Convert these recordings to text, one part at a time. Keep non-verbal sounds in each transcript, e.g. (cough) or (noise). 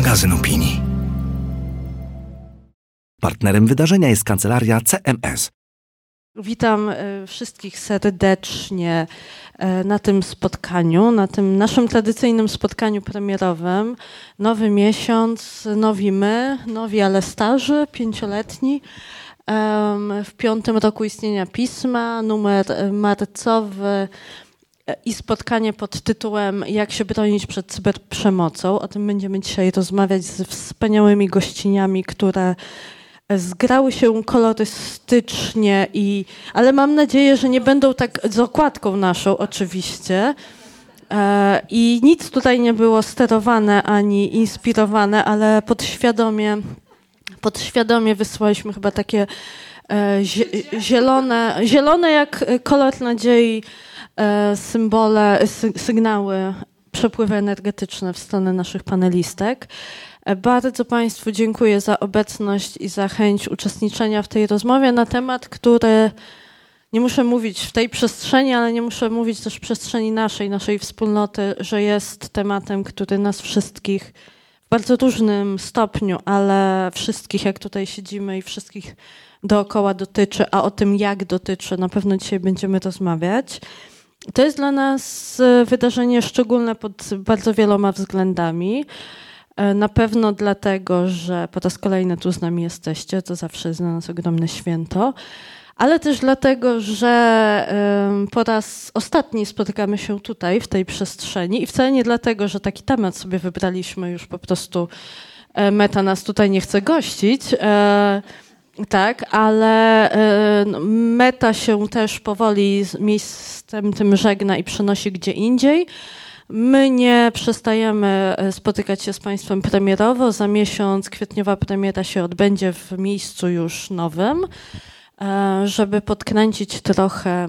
magazyn opinii. Partnerem wydarzenia jest kancelaria CMS. Witam e, wszystkich serdecznie e, na tym spotkaniu, na tym naszym tradycyjnym spotkaniu premierowym. Nowy miesiąc, nowi my, nowi ale starzy, pięcioletni. W piątym roku istnienia pisma, numer marcowy i spotkanie pod tytułem Jak się bronić przed cyberprzemocą. O tym będziemy dzisiaj rozmawiać z wspaniałymi gościniami, które zgrały się kolorystycznie, i, ale mam nadzieję, że nie będą tak z okładką naszą oczywiście. E, I nic tutaj nie było sterowane ani inspirowane, ale podświadomie, podświadomie wysłaliśmy chyba takie e, zielone, zielone jak kolor nadziei E, symbole, sygnały, przepływy energetyczne w stronę naszych panelistek. E, bardzo Państwu dziękuję za obecność i za chęć uczestniczenia w tej rozmowie na temat, który nie muszę mówić w tej przestrzeni, ale nie muszę mówić też w przestrzeni naszej, naszej wspólnoty, że jest tematem, który nas wszystkich w bardzo różnym stopniu, ale wszystkich, jak tutaj siedzimy i wszystkich dookoła dotyczy, a o tym, jak dotyczy, na pewno dzisiaj będziemy rozmawiać. To jest dla nas e, wydarzenie szczególne pod bardzo wieloma względami. E, na pewno dlatego, że po raz kolejny tu z nami jesteście, to zawsze jest dla nas ogromne święto, ale też dlatego, że po raz ostatni spotykamy się tutaj, w tej przestrzeni i wcale nie dlatego, że taki temat sobie wybraliśmy, już po prostu e, meta nas tutaj nie chce gościć. Tak, ale y, no, meta się też powoli z miejscem tym żegna i przenosi gdzie indziej. My nie przestajemy y, spotykać się z Państwem premierowo. Za miesiąc kwietniowa premiera się odbędzie w miejscu już nowym, y, żeby podkręcić trochę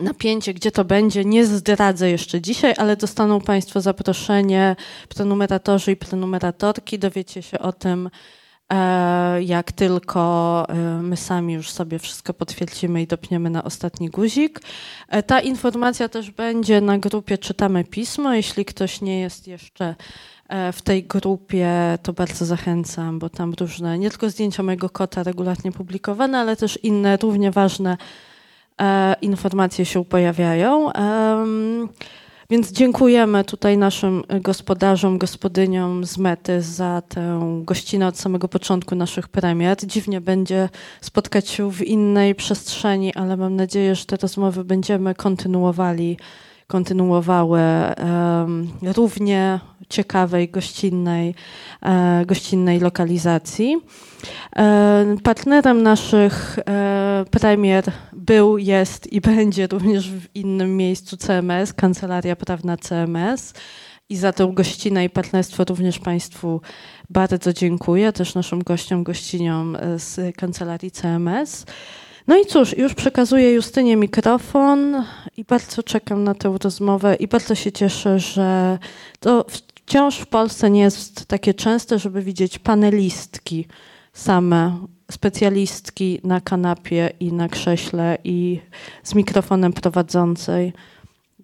napięcie, gdzie to będzie, nie zdradzę jeszcze dzisiaj, ale dostaną Państwo zaproszenie, prenumeratorzy i prenumeratorki, dowiecie się o tym jak tylko e, my sami już sobie wszystko potwierdzimy i dopniemy na ostatni guzik. E, ta informacja też będzie na grupie Czytamy Pismo. Jeśli ktoś nie jest jeszcze w tej grupie, to bardzo zachęcam, bo tam różne, nie tylko zdjęcia mojego kota regularnie publikowane, ale też inne równie ważne informacje się pojawiają. Więc dziękujemy tutaj naszym gospodarzom, gospodyniom z Mety za tę gościnę od samego początku naszych premier. Dziwnie będzie spotkać się w innej przestrzeni, ale mam nadzieję, że te rozmowy będziemy kontynuowali, kontynuowały um, równie ciekawej, gościnnej, e, gościnnej lokalizacji. E, partnerem naszych e, premier był, jest i będzie również w innym miejscu CMS, Kancelaria Prawna CMS. I za tę gościnę i partnerstwo również Państwu bardzo dziękuję, też naszym gościom, gościniom z Kancelarii CMS. No i cóż, już przekazuję Justynie mikrofon i bardzo czekam na tę rozmowę i bardzo się cieszę, że to wciąż w Polsce nie jest takie częste, żeby widzieć panelistki same, specjalistki na kanapie i na krześle i z mikrofonem prowadzącej.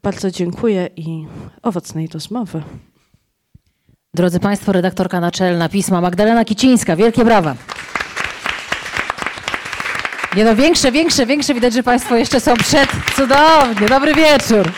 Bardzo dziękuję i owocnej rozmowy. Drodzy Państwo, redaktorka naczelna pisma Magdalena Kicińska. Wielkie brawa. Nie no, większe, większe, większe. Widać, że Państwo jeszcze są przed. Cudownie. Dobry wieczór.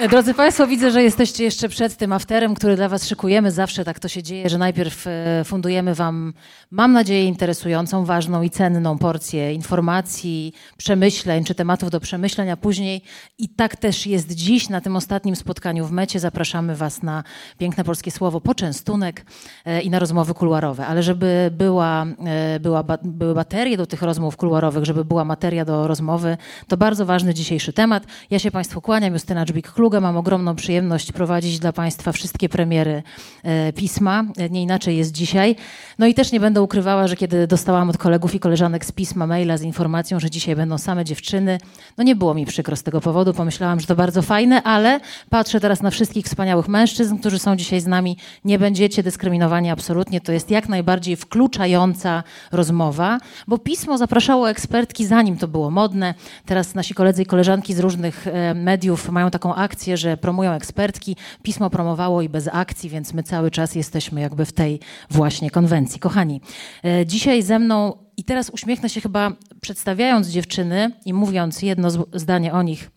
Drodzy Państwo, widzę, że jesteście jeszcze przed tym afterem, który dla Was szykujemy. Zawsze tak to się dzieje, że najpierw e, fundujemy Wam, mam nadzieję, interesującą, ważną i cenną porcję informacji, przemyśleń czy tematów do przemyśleń, a później i tak też jest dziś na tym ostatnim spotkaniu w mecie. Zapraszamy Was na piękne polskie słowo poczęstunek e, i na rozmowy kuluarowe. Ale żeby była, e, była, były baterie do tych rozmów kuluarowych, żeby była materia do rozmowy, to bardzo ważny dzisiejszy temat. Ja się Państwu kłaniam, Justyna Dżbik-Klub Mam ogromną przyjemność prowadzić dla Państwa wszystkie premiery e, pisma. Nie inaczej jest dzisiaj. No i też nie będę ukrywała, że kiedy dostałam od kolegów i koleżanek z pisma maila z informacją, że dzisiaj będą same dziewczyny, no nie było mi przykro z tego powodu. Pomyślałam, że to bardzo fajne, ale patrzę teraz na wszystkich wspaniałych mężczyzn, którzy są dzisiaj z nami. Nie będziecie dyskryminowani absolutnie. To jest jak najbardziej wkluczająca rozmowa, bo pismo zapraszało ekspertki zanim to było modne. Teraz nasi koledzy i koleżanki z różnych e, mediów mają taką akcję, akcje, że promują ekspertki. Pismo promowało i bez akcji, więc my cały czas jesteśmy jakby w tej właśnie konwencji. Kochani, e, dzisiaj ze mną i teraz uśmiechnę się chyba przedstawiając dziewczyny i mówiąc jedno zdanie o nich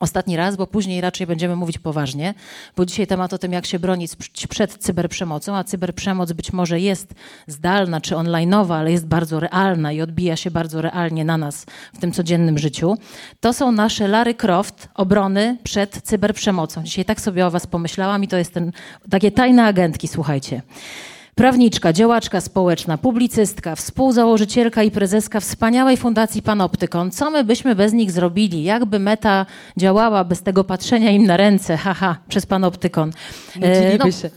ostatni raz, bo później raczej będziemy mówić poważnie, bo dzisiaj temat o tym, jak się bronić przed cyberprzemocą, a cyberprzemoc być może jest zdalna czy onlineowa, ale jest bardzo realna i odbija się bardzo realnie na nas w tym codziennym życiu. To są nasze Lary Croft obrony przed cyberprzemocą. Dzisiaj tak sobie o was pomyślałam i to jest ten, takie tajne agentki, słuchajcie. Prawniczka, działaczka społeczna, publicystka, współzałożycielka i prezeska wspaniałej fundacji Panoptykon. Co my byśmy bez nich zrobili? Jakby meta działała bez tego patrzenia im na ręce, (laughs) haha, przez Panoptykon? E, no, się.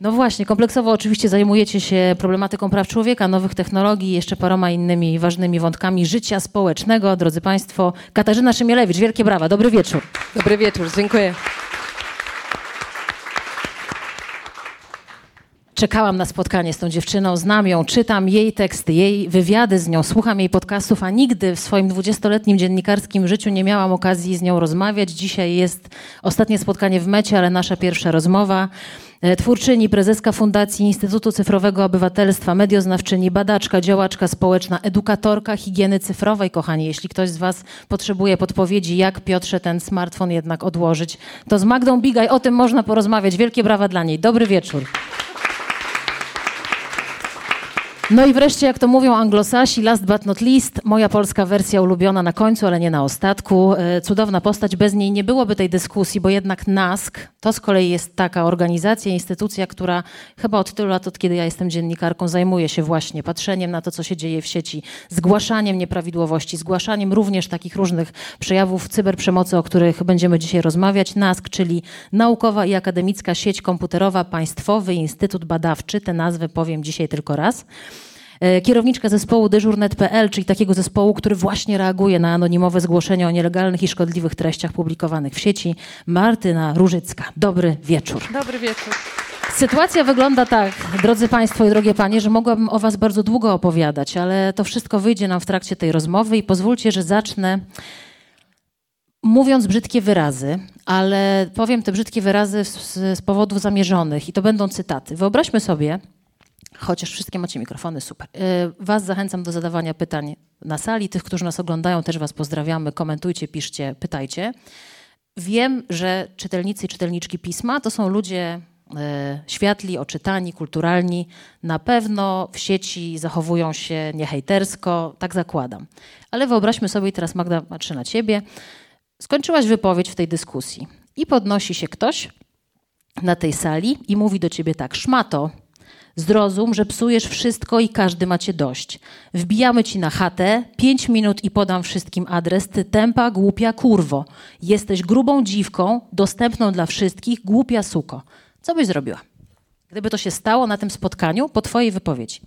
No właśnie, kompleksowo oczywiście zajmujecie się problematyką praw człowieka, nowych technologii i jeszcze paroma innymi ważnymi wątkami życia społecznego. Drodzy Państwo, Katarzyna Szymielewicz, wielkie brawa, dobry wieczór. Dobry wieczór, dziękuję. Czekałam na spotkanie z tą dziewczyną, znam ją, czytam jej teksty, jej wywiady z nią, słucham jej podcastów, a nigdy w swoim dwudziestoletnim dziennikarskim życiu nie miałam okazji z nią rozmawiać. Dzisiaj jest ostatnie spotkanie w mecie, ale nasza pierwsza rozmowa. E, twórczyni, prezeska Fundacji Instytutu Cyfrowego Obywatelstwa, medioznawczyni, badaczka, działaczka społeczna, edukatorka higieny cyfrowej, kochani. Jeśli ktoś z Was potrzebuje podpowiedzi, jak Piotrze ten smartfon jednak odłożyć, to z Magdą Bigaj o tym można porozmawiać. Wielkie brawa dla niej. Dobry wieczór. No i wreszcie, jak to mówią anglosasi, last but not least, moja polska wersja ulubiona na końcu, ale nie na ostatku. E, cudowna postać, bez niej nie byłoby tej dyskusji, bo jednak NASK to z kolei jest taka organizacja, instytucja, która chyba od tylu lat, od kiedy ja jestem dziennikarką, zajmuje się właśnie patrzeniem na to, co się dzieje w sieci, zgłaszaniem nieprawidłowości, zgłaszaniem również takich różnych przejawów cyberprzemocy, o których będziemy dzisiaj rozmawiać. NASK, czyli Naukowa i Akademicka Sieć Komputerowa Państwowy Instytut Badawczy. Te nazwy powiem dzisiaj tylko raz. E, kierowniczka zespołu dyżurnet.pl, czyli takiego zespołu, który właśnie reaguje na anonimowe zgłoszenia o nielegalnych i szkodliwych treściach publikowanych w sieci, Martyna Różycka. Dobry wieczór. Dobry wieczór. Sytuacja wygląda tak, drodzy Państwo i drogie Panie, że mogłabym o Was bardzo długo opowiadać, ale to wszystko wyjdzie nam w trakcie tej rozmowy i pozwólcie, że zacznę mówiąc brzydkie wyrazy, ale powiem te brzydkie wyrazy z, z powodów zamierzonych i to będą cytaty. Wyobraźmy sobie, chociaż wszystkie macie mikrofony, super. Y, was zachęcam do zadawania pytań na sali. Tych, którzy nas oglądają, też Was pozdrawiamy. Komentujcie, piszcie, pytajcie. Wiem, że czytelnicy i czytelniczki pisma to są ludzie y, światli, oczytani, kulturalni. Na pewno w sieci zachowują się niehejtersko, tak zakładam. Ale wyobraźmy sobie, teraz Magda patrzy na ciebie, skończyłaś wypowiedź w tej dyskusji i podnosi się ktoś na tej sali i mówi do ciebie tak, szmato, Zrozum, że psujesz wszystko i każdy macie dość. Wbijamy ci na chatę, pięć minut i podam wszystkim adres, ty tempa, głupia kurwo. Jesteś grubą dziwką, dostępną dla wszystkich, głupia suko. Co byś zrobiła? Gdyby to się stało na tym spotkaniu po twojej wypowiedzi.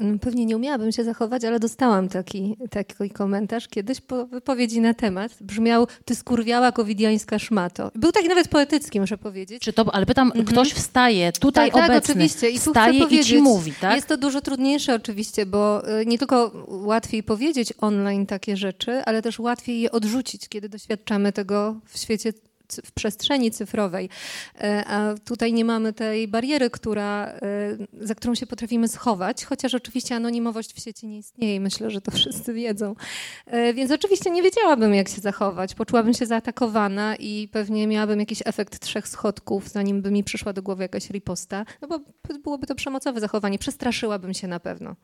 No, pewnie nie umiałabym się zachować, ale dostałam taki, taki komentarz kiedyś po wypowiedzi na temat. Brzmiał, ty skurwiała covidiańska szmato. Był taki nawet poetycki, muszę powiedzieć. Czy to, ale pytam, mhm. ktoś wstaje tutaj tak, obecny, tak, oczywiście. I wstaje i ci mówi, tak? Jest to dużo trudniejsze oczywiście, bo y, nie tylko łatwiej powiedzieć online takie rzeczy, ale też łatwiej je odrzucić, kiedy doświadczamy tego w świecie w przestrzeni cyfrowej. E, a tutaj nie mamy tej bariery, która, e, za którą się potrafimy schować, chociaż oczywiście anonimowość w sieci nie istnieje i myślę, że to wszyscy wiedzą. E, więc oczywiście nie wiedziałabym, jak się zachować. Poczułabym się zaatakowana i pewnie miałabym jakiś efekt trzech schodków, zanim by mi przyszła do głowy jakaś riposta, no bo byłoby to przemocowe zachowanie. Przestraszyłabym się na pewno.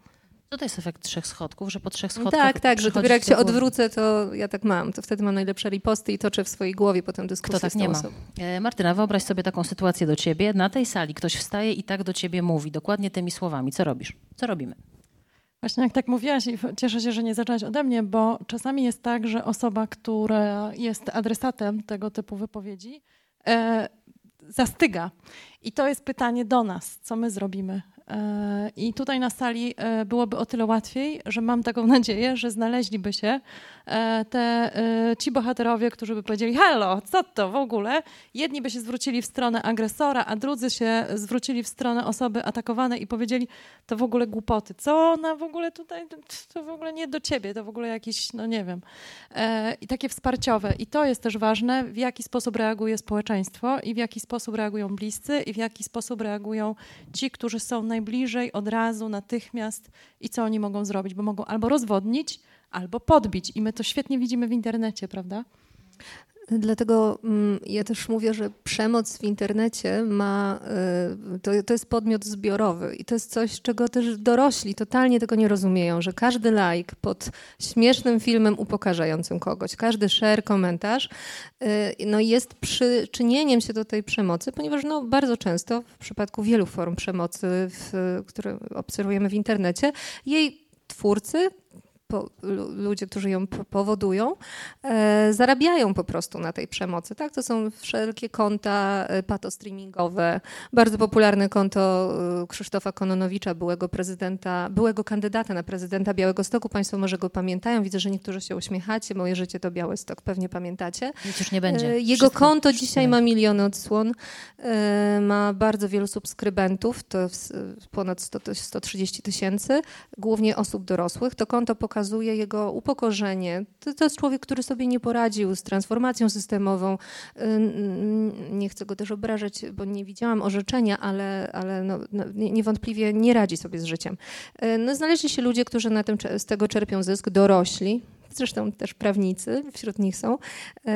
Co to jest efekt trzech schodków, że po trzech schodkach Tak, tak, że dopiero jak się odwrócę, to ja tak mam. To wtedy mam najlepsze riposty i toczę w swojej głowie potem dyskusję Kto tak nie ma? E, Martyna, wyobraź sobie taką sytuację do ciebie. Na tej sali ktoś wstaje i tak do ciebie mówi, dokładnie tymi słowami. Co robisz? Co robimy? Właśnie jak tak mówiłaś i cieszę się, że nie zaczęłaś ode mnie, bo czasami jest tak, że osoba, która jest adresatem tego typu wypowiedzi, e, zastyga. I to jest pytanie do nas, co my zrobimy I tutaj na sali e, byłoby o tyle łatwiej, że mam taką (laughs) nadzieję, że znaleźliby się. e, te, ci bohaterowie, którzy by powiedzieli: Halo, co to w ogóle? Jedni by się zwrócili w stronę agresora, a drudzy się zwrócili w stronę osoby atakowanej i powiedzieli: To w ogóle głupoty. Co ona w ogóle tutaj? To w ogóle nie do ciebie, to w ogóle jakiś, no nie wiem. I takie wsparciowe. I to jest też ważne, w jaki sposób reaguje społeczeństwo i w jaki sposób reagują bliscy i w jaki sposób reagują ci, którzy są najbliżej, od razu, natychmiast i co oni mogą zrobić, bo mogą albo rozwodnić, albo podbić. I my to świetnie widzimy w internecie, prawda? Dlatego mm, ja też mówię, że przemoc w internecie ma, y, to, to jest podmiot zbiorowy i to jest coś, czego też dorośli totalnie tego nie rozumieją, że każdy like pod śmiesznym filmem upokarzającym kogoś, każdy share, komentarz y, no jest przyczynieniem się do tej przemocy, ponieważ no bardzo często w przypadku wielu form przemocy, w, które obserwujemy w internecie, jej twórcy po, ludzie, którzy ją powodują, e, zarabiają po prostu na tej przemocy. Tak? To są wszelkie konta e, patostreamingowe. Bardzo popularne konto e, Krzysztofa Kononowicza, byłego prezydenta, byłego kandydata na prezydenta Białego Stoku. Państwo może go pamiętają. Widzę, że niektórzy się uśmiechacie. Moje życie to Biały Stok, pewnie pamiętacie. Nic już nie będzie. E, jego Wszystko. konto dzisiaj ma miliony odsłon. E, ma bardzo wielu subskrybentów, to ponad 100, 130 tysięcy, głównie osób dorosłych. To konto pokazuje pokazuje jego upokorzenie. To, to jest człowiek, który sobie nie poradził z transformacją systemową. Nie chcę go też obrażać, bo nie widziałam orzeczenia, ale, ale no, no, niewątpliwie nie radzi sobie z życiem. Y, no, znaleźli się ludzie, którzy na tym, z tego czerpią zysk, dorośli, zresztą też prawnicy wśród nich są, y,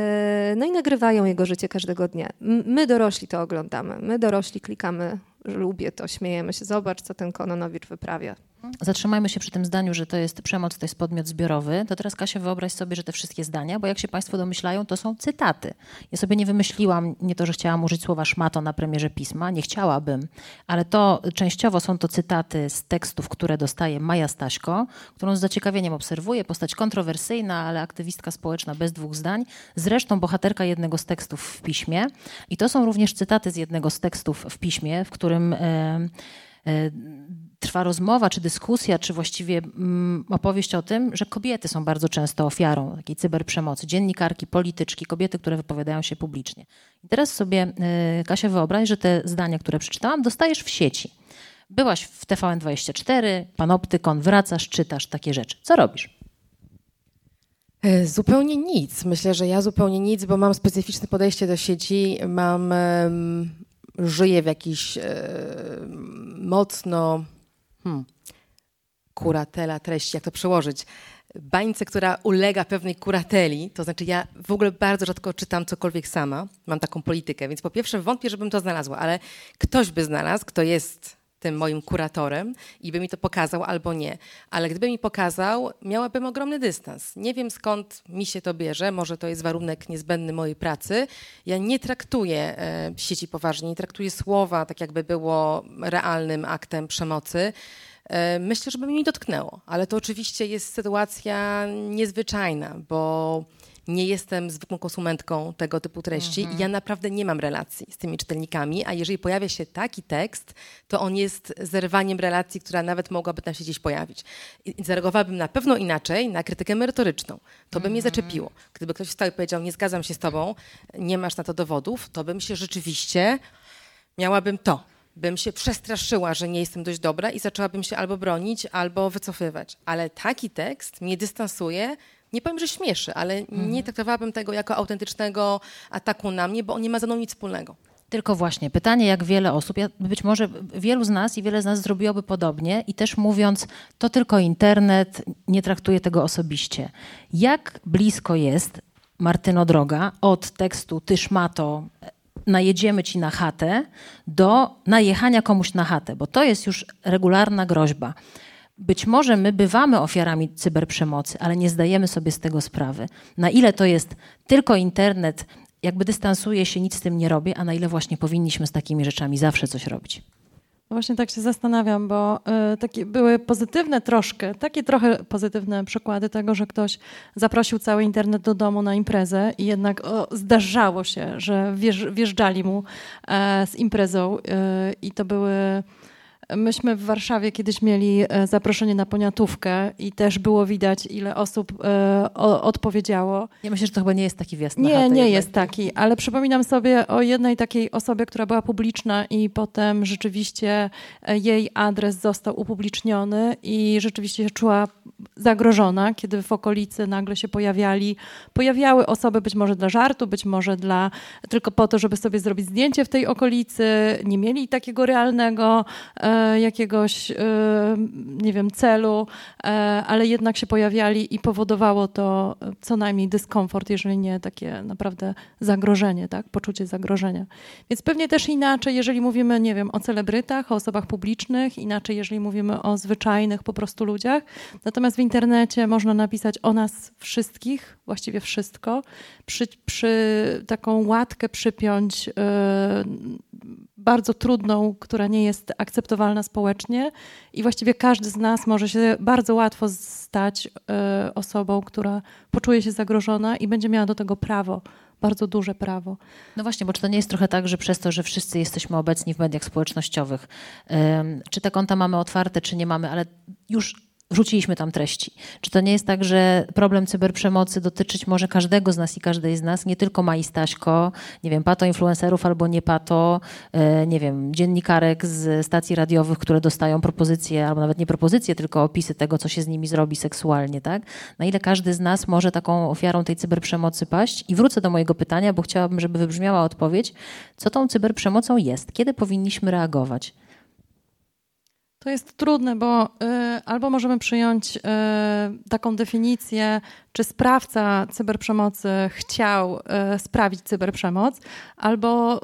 no i nagrywają jego życie każdego dnia. My dorośli to oglądamy, my dorośli klikamy, lubię to, śmiejemy się, zobacz, co ten Kononowicz wyprawia. Zatrzymajmy się przy tym zdaniu, że to jest przemoc, to jest podmiot zbiorowy. To teraz, Kasia, wyobraź sobie, że te wszystkie zdania, bo jak się Państwo domyślają, to są cytaty. Ja sobie nie wymyśliłam, nie to, że chciałam użyć słowa szmato na premierze pisma, nie chciałabym, ale to częściowo są to cytaty z tekstów, które dostaje Maja Staśko, którą z zaciekawieniem obserwuję. Postać kontrowersyjna, ale aktywistka społeczna bez dwóch zdań. Zresztą bohaterka jednego z tekstów w piśmie. I to są również cytaty z jednego z tekstów w piśmie, w którym. E, e, trwa rozmowa, czy dyskusja, czy właściwie mm, opowieść o tym, że kobiety są bardzo często ofiarą takiej cyberprzemocy. Dziennikarki, polityczki, kobiety, które wypowiadają się publicznie. I teraz sobie, y, Kasia, wyobraź, że te zdania, które przeczytałam, dostajesz w sieci. Byłaś w TVN24, panoptykon, wracasz, czytasz takie rzeczy. Co robisz? E, zupełnie nic. Myślę, że ja zupełnie nic, bo mam specyficzne podejście do sieci. Mam, żyję w jakiś um, mocno hmm, kuratela treści, jak to przełożyć? bańce, która ulega pewnej kurateli, to znaczy ja w ogóle bardzo rzadko czytam cokolwiek sama, mam taką politykę, więc po pierwsze wątpię, żebym to znalazła, ale ktoś by znalazł, kto jest tym moim kuratorem i by mi to pokazał albo nie. Ale gdyby mi pokazał, miałabym ogromny dystans. Nie wiem skąd mi się to bierze, może to jest warunek niezbędny mojej pracy. Ja nie traktuję e, sieci poważnie, nie traktuję słowa tak jakby było realnym aktem przemocy. E, myślę, że by mi dotknęło, ale to oczywiście jest sytuacja niezwyczajna, bo nie jestem zwykłą konsumentką tego typu treści mhm. i ja naprawdę nie mam relacji z tymi czytelnikami, a jeżeli pojawia się taki tekst, to on jest zerwaniem relacji, która nawet mogłaby tam się gdzieś pojawić. I zareagowałabym na pewno inaczej na krytykę merytoryczną. To by mnie mhm. zaczepiło. Gdyby ktoś wstał i powiedział, nie zgadzam się z tobą, nie masz na to dowodów, to bym się rzeczywiście, miałabym to bym się przestraszyła, że nie jestem dość dobra i zaczęłabym się albo bronić, albo wycofywać. Ale taki tekst mnie dystansuje nie powiem, że śmieszy, ale mhm. nie traktowałabym tego jako autentycznego ataku na mnie, bo on nie ma ze mną nic wspólnego. Tylko właśnie pytanie, jak wiele osób, ja, być może wielu z nas i wiele z nas zrobiłoby podobnie i też mówiąc, to tylko internet, nie traktuję tego osobiście. Jak blisko jest Martyno Droga od tekstu Tyż ma to, najedziemy ci na chatę, do najechania komuś na chatę, bo to jest już regularna groźba. Być może my bywamy ofiarami cyberprzemocy, ale nie zdajemy sobie z tego sprawy. Na ile to jest tylko internet, jakby dystansuje się, nic z tym nie robię, a na ile właśnie powinniśmy z takimi rzeczami zawsze coś robić. No właśnie tak się zastanawiam, bo y, takie były pozytywne troszkę, takie trochę pozytywne przykłady tego, że ktoś zaprosił cały internet do domu na imprezę i jednak o, zdarzało się, że wjeżdżali mu e, z imprezą y, i to były Myśmy w Warszawie kiedyś mieli e, zaproszenie na poniatówkę i też było widać, ile osób e, odpowiedziało. Ja myślę, że to chyba nie jest taki wjazd na Nie, nie jednak. jest taki, ale przypominam sobie o jednej takiej osobie, która była publiczna i potem rzeczywiście e, jej adres został upubliczniony i rzeczywiście się czuła zagrożona, kiedy w okolicy nagle się pojawiali, pojawiały osoby być może dla żartu, być może dla, tylko po to, żeby sobie zrobić zdjęcie w tej okolicy, nie mieli takiego realnego e, jakiegoś, e, nie wiem, celu, e, ale jednak się pojawiali i powodowało to e, co najmniej dyskomfort, jeżeli nie takie naprawdę zagrożenie, tak? poczucie zagrożenia. Więc pewnie też inaczej, jeżeli mówimy, nie wiem, o celebrytach, o osobach publicznych, inaczej, jeżeli mówimy o zwyczajnych po prostu ludziach. Natomiast w internecie można napisać o nas wszystkich, właściwie wszystko, przy, przy taką łatkę przypiąć e, bardzo trudną, która nie jest akceptowalna społecznie i właściwie każdy z nas może się bardzo łatwo stać e, osobą, która poczuje się zagrożona i będzie miała do tego prawo, bardzo duże prawo. No właśnie, bo czy to nie jest trochę tak, że przez to, że wszyscy jesteśmy obecni w mediach społecznościowych, czy te konta mamy otwarte, czy nie mamy, ale już wrzuciliśmy tam treści. Czy to nie jest tak, że problem cyberprzemocy dotyczyć może każdego z nas i każdej z nas, nie tylko Mai Staśko, nie wiem, pato influencerów albo nie pato, e, nie wiem, dziennikarek z stacji radiowych, które dostają propozycje, albo nawet nie propozycje, tylko opisy tego, co się z nimi zrobi seksualnie, tak? Na ile każdy z nas może taką ofiarą tej cyberprzemocy paść? I wrócę do mojego pytania, bo chciałabym, żeby wybrzmiała odpowiedź, co tą cyberprzemocą jest? Kiedy powinniśmy reagować? To jest trudne, bo y, albo możemy przyjąć y, taką definicję, czy sprawca cyberprzemocy chciał y, sprawić cyberprzemoc, albo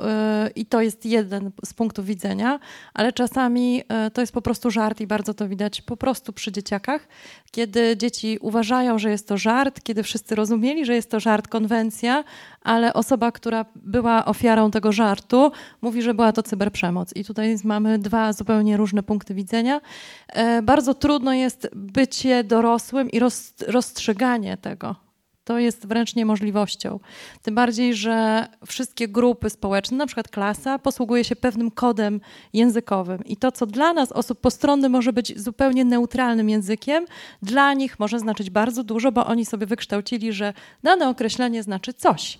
y, i to jest jeden z punktów widzenia, ale czasami y, to jest po prostu żart i bardzo to widać po prostu przy dzieciakach, kiedy dzieci uważają, że jest to żart, kiedy wszyscy rozumieli, że jest to żart, konwencja, ale osoba, która była ofiarą tego żartu, mówi, że była to cyberprzemoc. I tutaj mamy dwa zupełnie różne punkty widzenia. E, Bardzo trudno jest bycie dorosłym i roz, rozstrzyganie tego. To jest wręcz niemożliwością. Tym bardziej, że wszystkie grupy społeczne, na przykład klasa, posługuje się pewnym kodem językowym. I to, co dla nas, osób postronnych, może być zupełnie neutralnym językiem, dla nich może znaczyć bardzo dużo, bo oni sobie wykształcili, że dane określenie znaczy coś.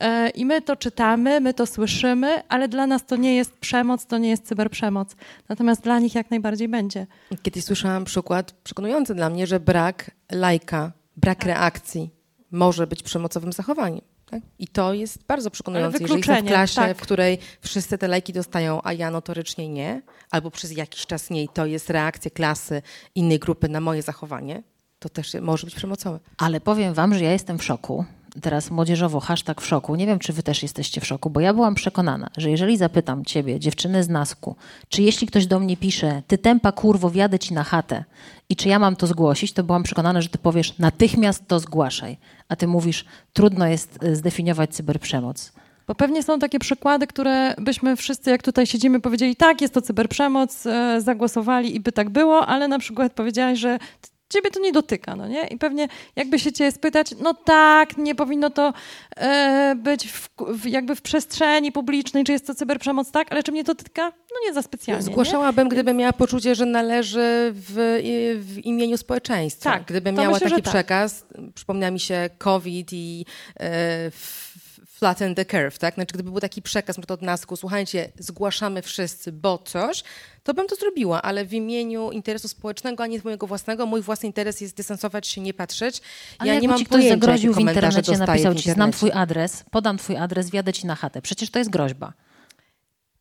E, I my to czytamy, my to słyszymy, ale dla nas to nie jest przemoc, to nie jest cyberprzemoc. Natomiast dla nich jak najbardziej będzie. Kiedyś słyszałam przykład przekonujący dla mnie, że brak lajka, brak reakcji może być przemocowym zachowaniem. Tak? I to jest bardzo przekonujące, jeżeli jestem w klasie, tak. w której wszyscy te lajki dostają, a ja notorycznie nie, albo przez jakiś czas nie i to jest reakcja klasy innej grupy na moje zachowanie, to też może być przemocowe. Ale powiem wam, że ja jestem w szoku. Teraz młodzieżowo hashtag w szoku. Nie wiem, czy wy też jesteście w szoku, bo ja byłam przekonana, że jeżeli zapytam ciebie, dziewczyny z Nasku, czy jeśli ktoś do mnie pisze, ty tempa kurwo, wjadę ci na chatę i czy ja mam to zgłosić, to byłam przekonana, że ty powiesz, natychmiast to zgłaszaj. A ty mówisz, trudno jest y, zdefiniować cyberprzemoc. Bo pewnie są takie przykłady, które byśmy wszyscy, jak tutaj siedzimy, powiedzieli, tak, jest to cyberprzemoc, e, zagłosowali i by tak było, ale na przykład powiedziałaś, że ciebie to nie dotyka, no nie? I pewnie jakby się cię spytać, no tak, nie powinno to e, być w, w, jakby w przestrzeni publicznej, czy jest to cyberprzemoc, tak, ale czy mnie to dotyka? No nie za specjalnie. nie? Zgłaszałabym, gdybym miała poczucie, że należy w, w imieniu społeczeństwa. Tak, Gdybym miała myślę, taki tak. przekaz, przypomniała mi się COVID i e, flatten the curve, tak? Znaczy, gdyby był taki przekaz od nasku, słuchajcie, zgłaszamy wszyscy, bo coś, to bym to zrobiła, ale w imieniu interesu społecznego, a nie mojego własnego. Mój własny interes jest dystansować się, nie patrzeć. Ale ja nie mam ci ktoś pojęcia, zagroził w internecie, napisał w ci, znam twój adres, podam twój adres, wjadę ci na chatę. Przecież to jest groźba.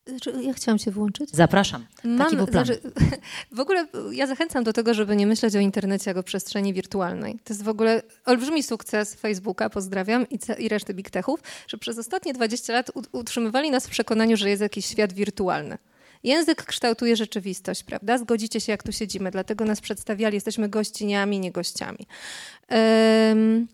Znaczy, Ja chciałam się włączyć. Zapraszam. Taki był plan. znaczy, (laughs) w ogóle ja zachęcam do tego, żeby nie myśleć o internecie jako przestrzeni wirtualnej. To jest w ogóle olbrzymi sukces Facebooka, pozdrawiam, i, i reszty big techów, że przez ostatnie 20 lat utrzymywali nas w przekonaniu, że jest jakiś świat wirtualny. Język kształtuje rzeczywistość, prawda? Zgodzicie się, jak tu siedzimy, dlatego nas przedstawiali, jesteśmy gościniami, nie gościami. Em,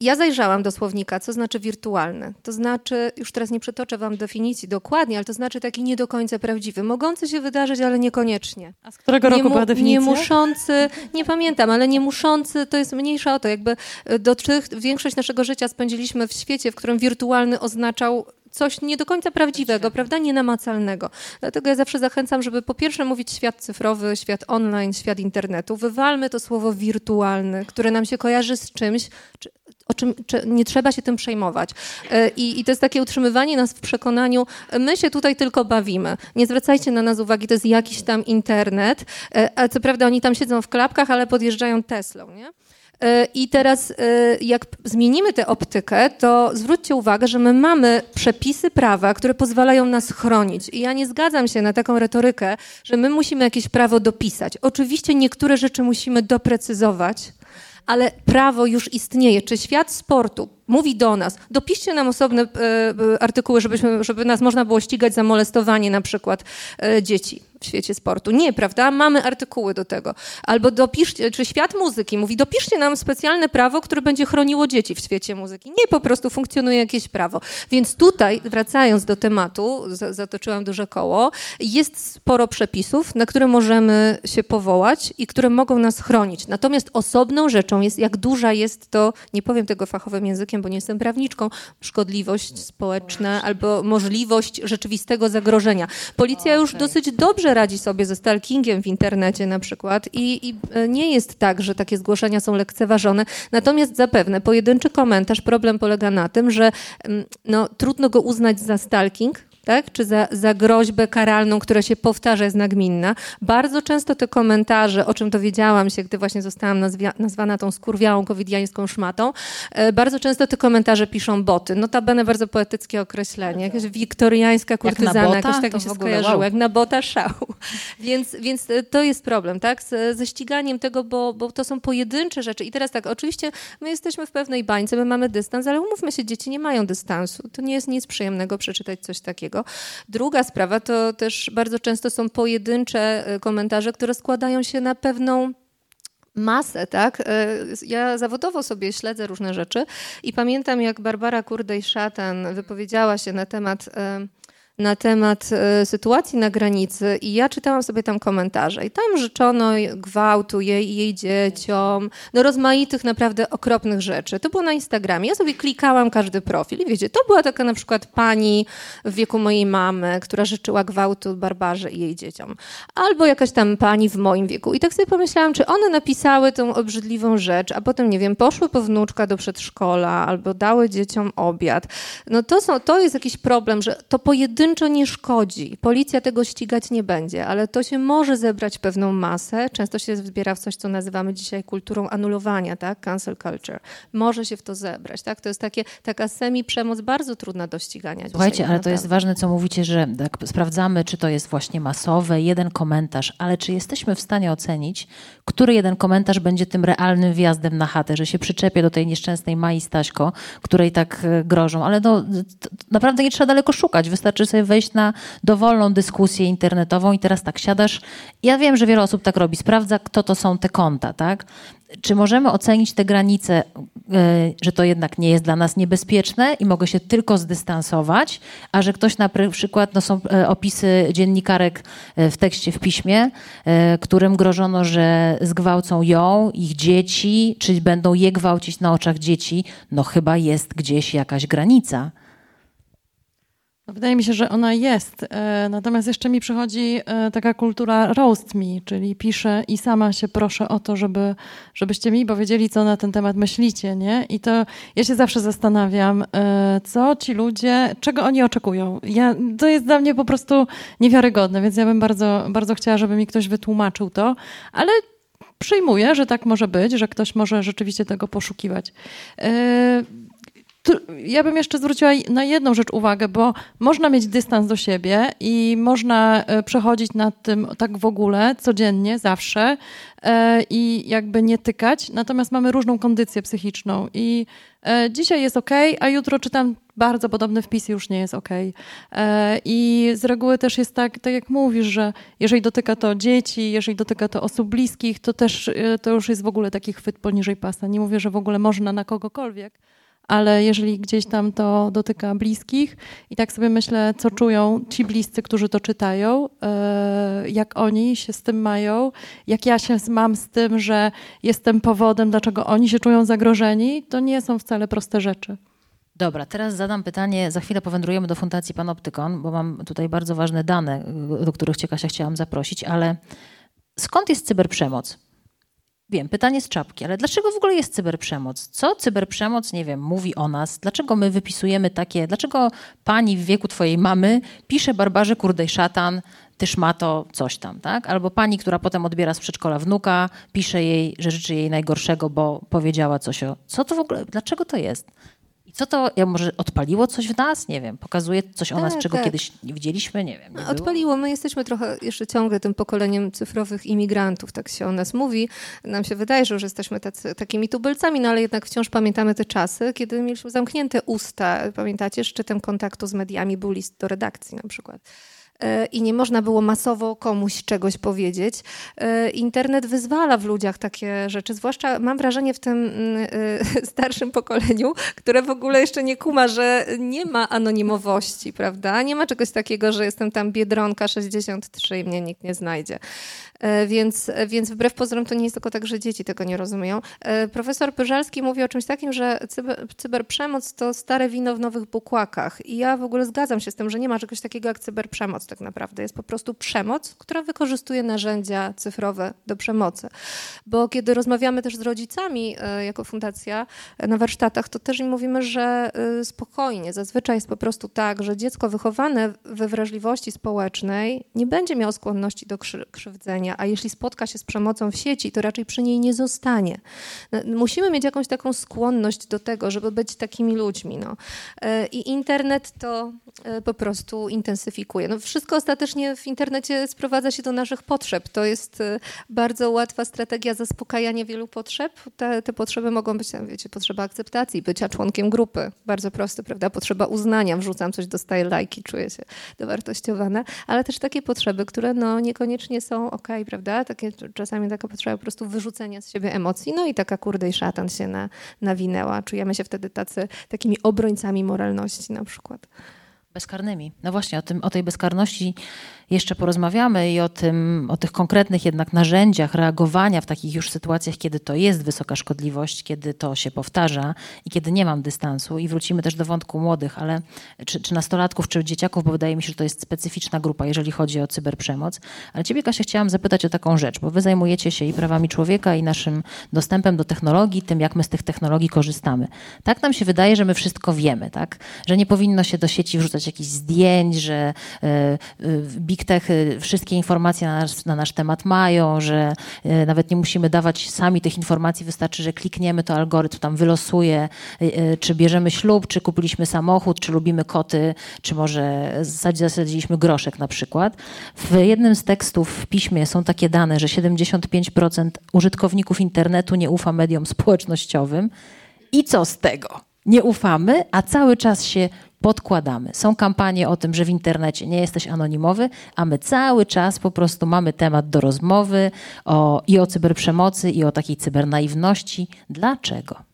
ja zajrzałam do słownika, co znaczy wirtualny. To znaczy, już teraz nie przytoczę wam definicji dokładnie, ale to znaczy taki nie do końca prawdziwy, mogący się wydarzyć, ale niekoniecznie. A z którego roku mu- była definicja? nie muszący, nie pamiętam, ale nie muszący to jest mniejsza o to. Jakby e, do tych, większość naszego życia spędziliśmy w świecie, w którym wirtualny oznaczał coś nie do końca prawdziwego, prawda, nienamacalnego. Dlatego ja zawsze zachęcam, żeby po pierwsze mówić świat cyfrowy, świat online, świat internetu. Wywalmy to słowo wirtualny, które nam się kojarzy z czymś, o czym nie trzeba się tym przejmować. E, I, I, to jest takie utrzymywanie nas w przekonaniu, my się tutaj tylko bawimy. Nie zwracajcie na nas uwagi, to jest jakiś tam internet. E, a co prawda oni tam siedzą w klapkach, ale podjeżdżają Teslą, nie? E, I teraz, jak zmienimy tę optykę, to zwróćcie uwagę, że my mamy przepisy prawa, które pozwalają nas chronić. I ja nie zgadzam się na taką retorykę, że my musimy jakieś prawo dopisać. Oczywiście niektóre rzeczy musimy doprecyzować, ale prawo już istnieje. Czy świat sportu mówi do nas, dopiszcie nam osobne e, e, artykuły, żebyśmy, żeby nas można było ścigać za molestowanie na przykład e, dzieci w świecie sportu. Nie, prawda? Mamy artykuły do tego. Albo dopiszcie, czy świat muzyki mówi, dopiszcie nam specjalne prawo, które będzie chroniło dzieci w świecie muzyki. Nie, po prostu funkcjonuje jakieś prawo. Więc tutaj, wracając do tematu, zatoczyłam duże koło, jest sporo przepisów, na które możemy się powołać i które mogą nas chronić. Natomiast osobną rzeczą jest, jak duża jest to, nie powiem tego fachowym językiem, bo nie jestem prawniczką, szkodliwość społeczna albo możliwość rzeczywistego zagrożenia. Policja już dosyć dobrze radzi sobie ze stalkingiem w internecie na przykład i, i e, nie jest tak, że takie zgłoszenia są lekceważone. Natomiast zapewne pojedynczy komentarz, problem polega na tym, że mm, no, trudno go uznać za stalking, tak? czy za, za groźbę karalną, która się powtarza, jest nagminna. Bardzo często te komentarze, o czym dowiedziałam się, gdy właśnie zostałam nazwia, nazwana tą skurwiałą covidiańską szmatą, e, bardzo często te komentarze piszą boty. Notabene bardzo poetyckie określenie. Jakaś wiktoriańska kurtyzana, jak jakoś tak mi się skojarzyło, wow. jak na bota szał. (laughs) więc, więc e, to jest problem, tak? Z, ze ściganiem tego, bo, bo to są pojedyncze rzeczy. I teraz tak, oczywiście my jesteśmy w pewnej bańce, my mamy dystans, ale umówmy się, dzieci nie mają dystansu. To nie jest nic przyjemnego przeczytać coś takiego. Druga sprawa to też bardzo często są pojedyncze e, komentarze, które składają się na pewną masę, tak? E, ja zawodowo sobie śledzę różne rzeczy i pamiętam, jak Barbara Kurdej-Szatan wypowiedziała się na temat na temat e, sytuacji na granicy i ja czytałam sobie tam komentarze i tam życzono gwałtu jej i jej dzieciom, no rozmaitych naprawdę okropnych rzeczy. To było na Instagramie. Ja sobie klikałam każdy profil i wiecie, to była taka na przykład pani w wieku mojej mamy, która życzyła gwałtu Barbarze i jej dzieciom. Albo jakaś tam pani w moim wieku. I tak sobie pomyślałam, czy one napisały tą obrzydliwą rzecz, a potem, nie wiem, poszły po wnuczka do przedszkola albo dały dzieciom obiad. No to, są, to jest jakiś problem, że to pojedyncze pojedynczo nie szkodzi. Policja tego ścigać nie będzie, ale to się może zebrać pewną masę. Często się zbiera w coś, co nazywamy dzisiaj kulturą anulowania, tak? Cancel culture. Może się w to zebrać, tak? To jest takie, taka semi-przemoc bardzo trudna do ścigania. Słuchajcie, ale to jest ważne, co mówicie, że tak sprawdzamy, czy to jest właśnie masowe, jeden komentarz, ale czy jesteśmy w stanie ocenić, który jeden komentarz będzie tym realnym wjazdem na chatę, że się przyczepię do tej nieszczęsnej Mai Staśko, której tak e, grożą, ale no, naprawdę nie trzeba daleko szukać, wystarczy sobie wejść na dowolną dyskusję internetową i teraz tak siadasz. Ja wiem, że wiele osób tak robi, sprawdza, kto to są te konta, tak? Czy możemy ocenić te granice, e, że to jednak nie jest dla nas niebezpieczne i mogę się tylko zdystansować, a że ktoś na przykład, no są e, opisy dziennikarek e, w tekście, w piśmie, którym grożono, że zgwałcą ją, ich dzieci, czy będą je gwałcić na oczach dzieci, no chyba jest gdzieś jakaś granica. No, wydaje mi się, że ona jest. E, natomiast jeszcze mi przychodzi e, taka kultura roast me, czyli piszę i sama się proszę o to, żeby, żebyście mi powiedzieli, co na ten temat myślicie, nie? I to ja się zawsze zastanawiam, e, co ci ludzie, czego oni oczekują. Ja, to jest dla mnie po prostu niewiarygodne, więc ja bym bardzo, bardzo chciała, żeby mi ktoś wytłumaczył to, ale przyjmuję, że tak może być, że ktoś może rzeczywiście tego poszukiwać ja bym jeszcze zwróciła na jedną rzecz uwagę, bo można mieć dystans do siebie i można e, przechodzić nad tym tak w ogóle, codziennie, zawsze e, i jakby nie tykać. Natomiast mamy różną kondycję psychiczną i e, dzisiaj jest ok, a jutro czytam bardzo podobny wpis i już nie jest ok. I z reguły też jest tak, tak jak mówisz, że jeżeli dotyka to dzieci, jeżeli dotyka to osób bliskich, to też to już jest w ogóle taki chwyt poniżej pasa. Nie mówię, że w ogóle można na kogokolwiek, ale jeżeli gdzieś tam to dotyka bliskich i tak sobie myślę, co czują ci bliscy, którzy to czytają, e, jak oni się z tym mają, jak ja się mam z tym, że jestem powodem, dlaczego oni się czują zagrożeni, to nie są wcale proste rzeczy. Dobra, teraz zadam pytanie, za chwilę powędrujemy do Fundacji Panoptykon, bo mam tutaj bardzo ważne dane, do których Cię Kasia chciałam zaprosić, ale skąd jest cyberprzemoc? Wiem, pytanie z czapki, ale dlaczego w ogóle jest cyberprzemoc? Co cyberprzemoc, nie wiem, mówi o nas? Dlaczego my wypisujemy takie, dlaczego pani w wieku twojej mamy pisze barbarze kurdej szatan, tyż ma to coś tam, tak? Albo pani, która potem odbiera z przedszkola wnuka, pisze jej, że życzy jej najgorszego, bo powiedziała coś o... Co to w ogóle, dlaczego to jest? I co to, ja może odpaliło coś w nas? Nie wiem, pokazuje coś o nas, Tak, czego tak. kiedyś nie widzieliśmy? Nie wiem. Nie było? Odpaliło. My jesteśmy trochę jeszcze ciągle tym pokoleniem cyfrowych imigrantów, tak się o nas mówi. Nam się wydaje, że już jesteśmy tacy, takimi tubylcami, no ale jednak wciąż pamiętamy te czasy, kiedy mieliśmy zamknięte usta. Pamiętacie, szczytem kontaktu z mediami był list do redakcji na przykład. E, I nie można było masowo komuś czegoś powiedzieć. E, Internet wyzwala w ludziach takie rzeczy, zwłaszcza mam wrażenie w tym mm, e, (laughs) starszym pokoleniu, które w ogóle jeszcze nie kuma, że nie ma anonimowości, prawda? Nie ma czegoś takiego, że jestem tam Biedronka 63 i mnie nikt nie znajdzie. E, Więc, więc wbrew pozorom to nie jest tylko tak, że dzieci tego nie rozumieją. E, Profesor Pyżalski mówi o czymś takim, że cyber, cyberprzemoc to stare wino w nowych bukłakach. I ja w ogóle zgadzam się z tym, że nie ma czegoś takiego jak cyberprzemoc tak naprawdę. Jest po prostu przemoc, która wykorzystuje narzędzia cyfrowe do przemocy. Bo kiedy rozmawiamy też z rodzicami e, jako fundacja e, na warsztatach, to też im mówimy, że e, spokojnie, zazwyczaj jest po prostu tak, że dziecko wychowane we wrażliwości społecznej nie będzie miało skłonności do krzy- krzywdzenia, a jeśli spotka się z przemocą w sieci, to raczej przy niej nie zostanie. No, Musimy mieć jakąś taką skłonność do tego, żeby być takimi ludźmi. No. E, I internet to e, po prostu intensyfikuje. No, wszystko ostatecznie w internecie sprowadza się do naszych potrzeb. To jest e, bardzo łatwa strategia zaspokajania wielu potrzeb. Te, te potrzeby mogą być, wiecie, potrzeba akceptacji, bycia członkiem grupy. Bardzo proste, prawda? Potrzeba uznania. Wrzucam coś, dostaję lajki, czuję się dowartościowana. Ale też takie potrzeby, które no, niekoniecznie są ok, prawda? Takie, czasami taka potrzeba po prostu wyrzucenia z siebie emocji. No i taka kurde i szatan się na, nawinęła. Czujemy się wtedy tacy, takimi obrońcami moralności na przykład. Bezkarnymi. No właśnie, o, tym, o tej bezkarności jeszcze porozmawiamy i o, tym, o tych konkretnych jednak narzędziach reagowania w takich już sytuacjach, kiedy to jest wysoka szkodliwość, kiedy to się powtarza i kiedy nie mam dystansu. I wrócimy też do wątku młodych, ale czy, czy nastolatków, czy dzieciaków, bo wydaje mi się, że to jest specyficzna grupa, jeżeli chodzi o cyberprzemoc. Ale ciebie, Kasia, chciałam zapytać o taką rzecz, bo wy zajmujecie się i prawami człowieka, i naszym dostępem do technologii, tym, jak my z tych technologii korzystamy. Tak nam się wydaje, że my wszystko wiemy, tak? Że nie powinno się do sieci wrzucać jakichś zdjęć, że y, Big Tech y, wszystkie informacje na nasz, na nasz temat mają, że y, nawet nie musimy dawać sami tych informacji, wystarczy, że klikniemy, to algorytm tam wylosuje, y, czy bierzemy ślub, czy kupiliśmy samochód, czy lubimy koty, czy może zasad- zasadziliśmy groszek na przykład. W jednym z tekstów w piśmie są takie dane, że 75% użytkowników internetu nie ufa mediom społecznościowym. I co z tego? Nie ufamy, a cały czas się podkładamy. Są kampanie o tym, że w internecie nie jesteś anonimowy, a my cały czas po prostu mamy temat do rozmowy o, i o cyberprzemocy, i o takiej cybernaiwności. Dlaczego?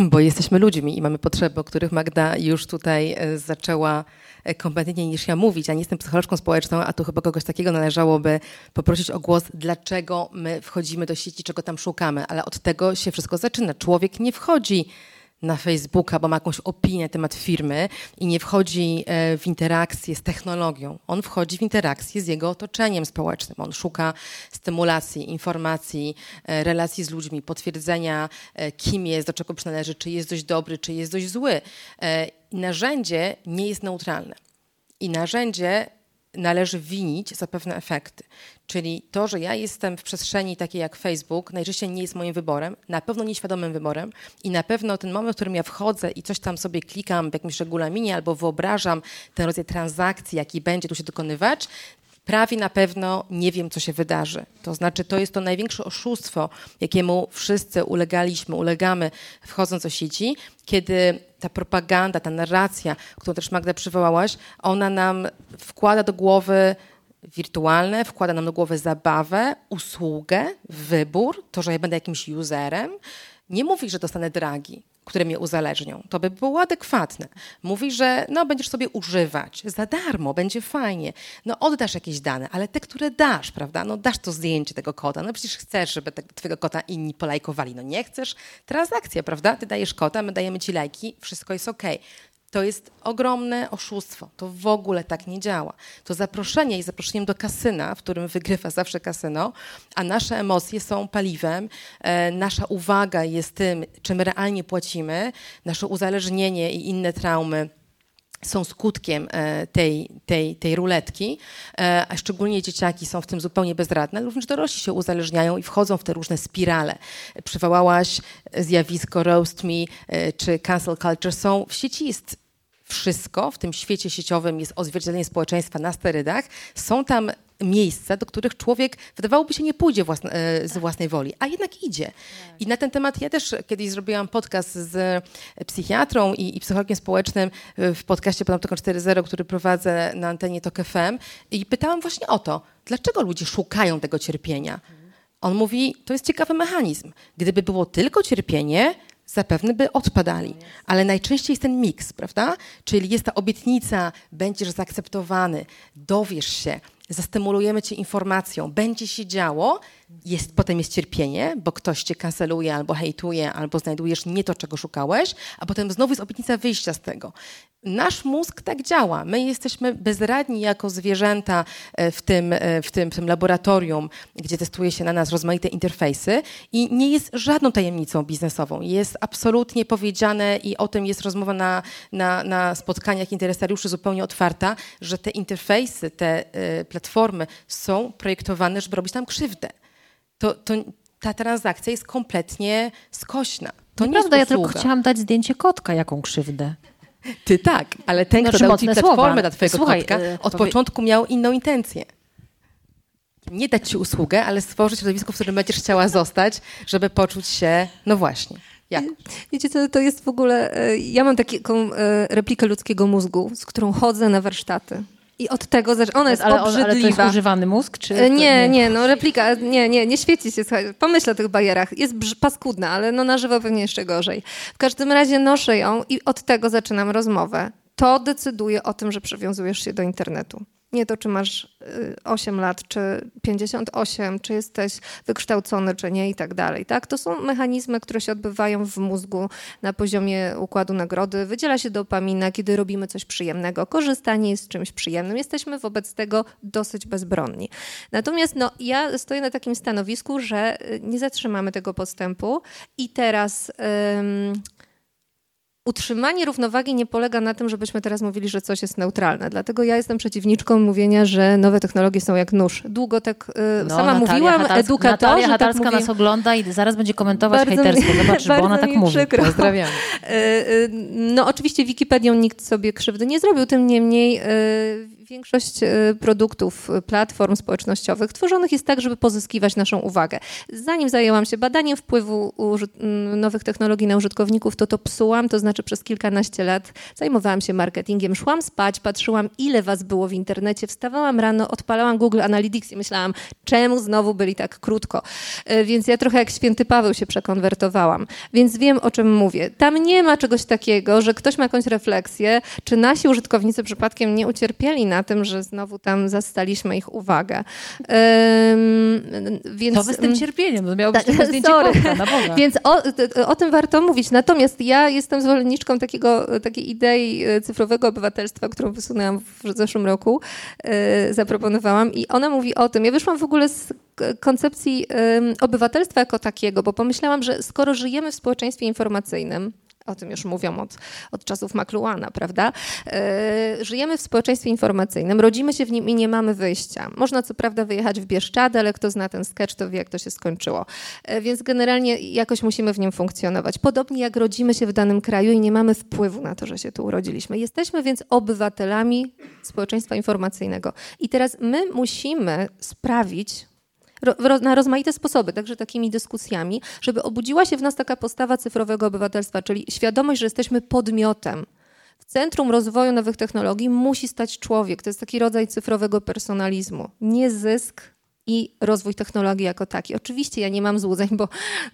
Bo jesteśmy ludźmi i mamy potrzeby, o których Magda już tutaj e, zaczęła e, kompetentniej niż ja mówić. Ja nie jestem psycholożką społeczną, a tu chyba kogoś takiego należałoby poprosić o głos, dlaczego my wchodzimy do sieci, czego tam szukamy. Ale od tego się wszystko zaczyna. Człowiek nie wchodzi na Facebooka, bo ma jakąś opinię na temat firmy i nie wchodzi e, w interakcję z technologią. On wchodzi w interakcję z jego otoczeniem społecznym. On szuka stymulacji, informacji, e, relacji z ludźmi, potwierdzenia, e, kim jest, do czego przynależy, czy jest dość dobry, czy jest dość zły. Narzędzie nie jest neutralne. I narzędzie należy winić za pewne efekty. Czyli to, że ja jestem w przestrzeni takiej jak Facebook, najczęściej nie jest moim wyborem, na pewno nieświadomym wyborem i na pewno ten moment, w którym ja wchodzę i coś tam sobie klikam w jakimś regulaminie albo wyobrażam ten rodzaj transakcji, jaki będzie tu się dokonywać, prawie na pewno nie wiem, co się wydarzy. To znaczy, to jest to największe oszustwo, jakiemu wszyscy ulegaliśmy, ulegamy wchodząc do sieci, kiedy ta propaganda, ta narracja, którą też Magda przywołałaś, ona nam wkłada do głowy wirtualne, wkłada nam do głowy zabawę, usługę, wybór, to, że ja będę jakimś userem. Nie mówi, że dostanę dragi. Które mnie uzależnią. To by było adekwatne. Mówi, że no, będziesz sobie używać za darmo, będzie fajnie. No oddasz jakieś dane, ale te, które dasz, prawda? No dasz to zdjęcie tego kota. No przecież chcesz, żeby te, twojego kota inni polajkowali. No nie chcesz? Transakcja, prawda? Ty dajesz kota, my dajemy ci lajki, wszystko jest okej. To jest ogromne oszustwo. To w ogóle tak nie działa. To zaproszenie jest zaproszeniem do kasyna, w którym wygrywa zawsze kasyno, a nasze emocje są paliwem, e, nasza uwaga jest tym, czym realnie płacimy, nasze uzależnienie i inne traumy są skutkiem e, tej, tej, tej ruletki, e, a szczególnie dzieciaki są w tym zupełnie bezradne, ale również dorośli się uzależniają i wchodzą w te różne spirale. Przywołałaś zjawisko roast me e, czy cancel culture. Są, w sieci jest wszystko, w tym świecie sieciowym jest odzwierciedlenie społeczeństwa na sterydach. Są tam miejsca, do których człowiek wydawałoby się nie pójdzie własne, e, z własnej woli, a jednak idzie. I na ten temat ja też kiedyś zrobiłam podcast z psychiatrą i, i psychologiem społecznym w podcaście Panoptykon 4.0, który prowadzę na antenie TOK FM i pytałam właśnie o to, dlaczego ludzie szukają tego cierpienia. On mówi, to jest ciekawy mechanizm. Gdyby było tylko cierpienie, zapewne by odpadali. Ale najczęściej jest ten miks, prawda? Czyli jest ta obietnica, będziesz zaakceptowany, dowiesz się, zastymulujemy cię informacją, będzie się działo, jest, potem jest cierpienie, bo ktoś cię kanceluje albo hejtuje, albo znajdujesz nie to, czego szukałeś, a potem znowu jest obietnica wyjścia z tego. Nasz mózg tak działa. My jesteśmy bezradni jako zwierzęta e, w tym, e, w tym, w tym laboratorium, gdzie testuje się na nas rozmaite interfejsy i nie jest żadną tajemnicą biznesową. Jest absolutnie powiedziane i o tym jest rozmowa na, na, na spotkaniach interesariuszy zupełnie otwarta, że te interfejsy, te y, platformy są projektowane, żeby robić nam krzywdę. To, to, ta transakcja jest kompletnie skośna. To nie Prawda, ja tylko chciałam dać zdjęcie kotka, jaką krzywdę. Ty tak, ale ten, kto Znaczy, dał ci platformę słowa. dla twojego Słuchaj, kotka, e, od powie- początku miał inną intencję. Nie dać ci usługę, ale stworzyć środowisko, w którym będziesz chciała zostać, żeby poczuć się, no właśnie, jak? Wiecie co, to jest w ogóle, e, ja mam taką e, replikę ludzkiego mózgu, z którą chodzę na warsztaty. I od tego, zac- ona jest ale, ale to jest obrzydliwa. używany mózg? Czy E, to Nie, nie, no replika, nie, nie, nie świeci się, słuchaj, pomyśl o tych barierach. Jest paskudna, ale no na żywo pewnie jeszcze gorzej. W każdym razie noszę ją i od tego zaczynam rozmowę. To decyduje o tym, że przywiązujesz się do internetu. Nie to, czy masz y, 8 lat, czy 58, czy jesteś wykształcony, czy nie i tak dalej. Tak? To są mechanizmy, które się odbywają w mózgu na poziomie układu nagrody. Wydziela się dopamina, kiedy robimy coś przyjemnego. Korzystanie jest czymś przyjemnym. Jesteśmy wobec tego dosyć bezbronni. Natomiast no, ja stoję na takim stanowisku, że y, nie zatrzymamy tego postępu i teraz... Utrzymanie równowagi nie polega na tym, żebyśmy teraz mówili, że coś jest neutralne. Dlatego ja jestem przeciwniczką mówienia, że nowe technologie są jak nóż. Długo tak y, No, sama Natalia mówiłam, Hatarska- edukatorzy Natalia tak Hatarska mówili. nas ogląda i zaraz będzie komentować Bardzo hejtersko. (laughs) Zobaczysz, bo ona tak mówi. przykro. Pozdrawiam. (laughs) Y, y, No oczywiście Wikipedią nikt sobie krzywdy nie zrobił, tym niemniej y, większość y, produktów, y, platform społecznościowych tworzonych jest tak, żeby pozyskiwać naszą uwagę. Zanim zajęłam się badaniem wpływu nowych technologii na użytkowników, to to psułam, to znaczy przez kilkanaście lat zajmowałam się marketingiem, szłam spać, patrzyłam ile was było w internecie, wstawałam rano, odpalałam Google Analytics i myślałam, czemu znowu byli tak krótko. Y, Więc ja trochę jak święty Paweł się przekonwertowałam, więc wiem o czym mówię. Tam nie ma czegoś takiego, że ktoś ma jakąś refleksję, czy nasi użytkownicy przypadkiem nie ucierpieli na tym, że znowu tam zastaliśmy ich uwagę. Ym, więc, To wy z tym cierpieniem, to miało być tylko zdjęcie kotka, na Boga. (laughs) Więc o, o tym warto mówić. Natomiast ja jestem zwolenniczką takiego, takiej idei e, cyfrowego obywatelstwa, którą wysunęłam w zeszłym roku, e, zaproponowałam i ona mówi o tym. Ja wyszłam w ogóle z koncepcji obywatelstwa jako takiego, bo pomyślałam, że skoro żyjemy w społeczeństwie informacyjnym, o tym już mówią od, od czasów McLuhana, prawda? E, żyjemy w społeczeństwie informacyjnym, rodzimy się w nim i nie mamy wyjścia. Można co prawda wyjechać w Bieszczady, ale kto zna ten sketch, to wie, jak to się skończyło. E, więc generalnie jakoś musimy w nim funkcjonować. Podobnie jak rodzimy się w danym kraju i nie mamy wpływu na to, że się tu urodziliśmy. Jesteśmy więc obywatelami społeczeństwa informacyjnego. I teraz my musimy sprawić, ro, na rozmaite sposoby, także takimi dyskusjami, żeby obudziła się w nas taka postawa cyfrowego obywatelstwa, czyli świadomość, że jesteśmy podmiotem. W centrum rozwoju nowych technologii musi stać człowiek. To jest taki rodzaj cyfrowego personalizmu. Nie zysk, i rozwój technologii jako taki. Oczywiście ja nie mam złudzeń, bo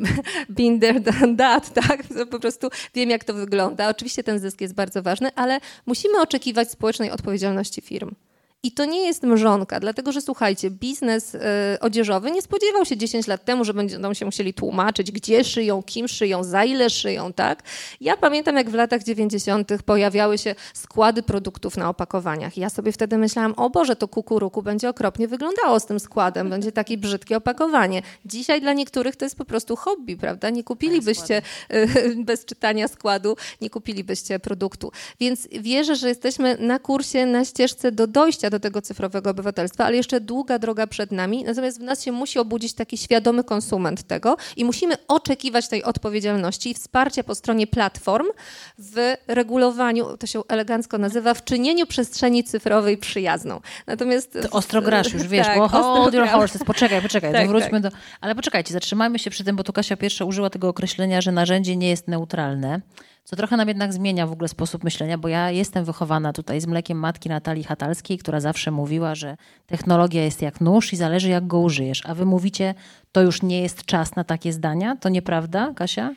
(laughs) been there, done that, tak? Po prostu wiem, jak to wygląda. Oczywiście ten zysk jest bardzo ważny, ale musimy oczekiwać społecznej odpowiedzialności firm. I to nie jest mrzonka, dlatego że słuchajcie, biznes y, odzieżowy nie spodziewał się 10 lat temu, że będą się musieli tłumaczyć, gdzie szyją, kim szyją, za ile szyją, tak? Ja pamiętam, jak w latach 90. pojawiały się składy produktów na opakowaniach. Ja sobie wtedy myślałam, o Boże, to kukuruku będzie okropnie wyglądało z tym składem, będzie takie brzydkie opakowanie. Dzisiaj dla niektórych to jest po prostu hobby, prawda? Nie kupilibyście y, (laughs) bez czytania składu, nie kupilibyście produktu. Więc wierzę, że jesteśmy na kursie, na ścieżce do dojścia do tego cyfrowego obywatelstwa, ale jeszcze długa droga przed nami. Natomiast w nas się musi obudzić taki świadomy konsument tego i musimy oczekiwać tej odpowiedzialności i wsparcia po stronie platform w regulowaniu, to się elegancko nazywa, w czynieniu przestrzeni cyfrowej przyjazną. Natomiast... To ostro grasz już, wiesz, (laughs) tak, bo hold your horses, poczekaj, poczekaj, (laughs) tak, wróćmy tak. do... Ale poczekajcie, zatrzymajmy się przy tym, bo tu Kasia pierwsza użyła tego określenia, że narzędzie nie jest neutralne. Co trochę nam jednak zmienia w ogóle sposób myślenia, bo ja jestem wychowana tutaj z mlekiem matki Natalii Hatalskiej, która zawsze mówiła, że technologia jest jak nóż i zależy jak go użyjesz. A wy mówicie, to już nie jest czas na takie zdania? To nieprawda, Kasia?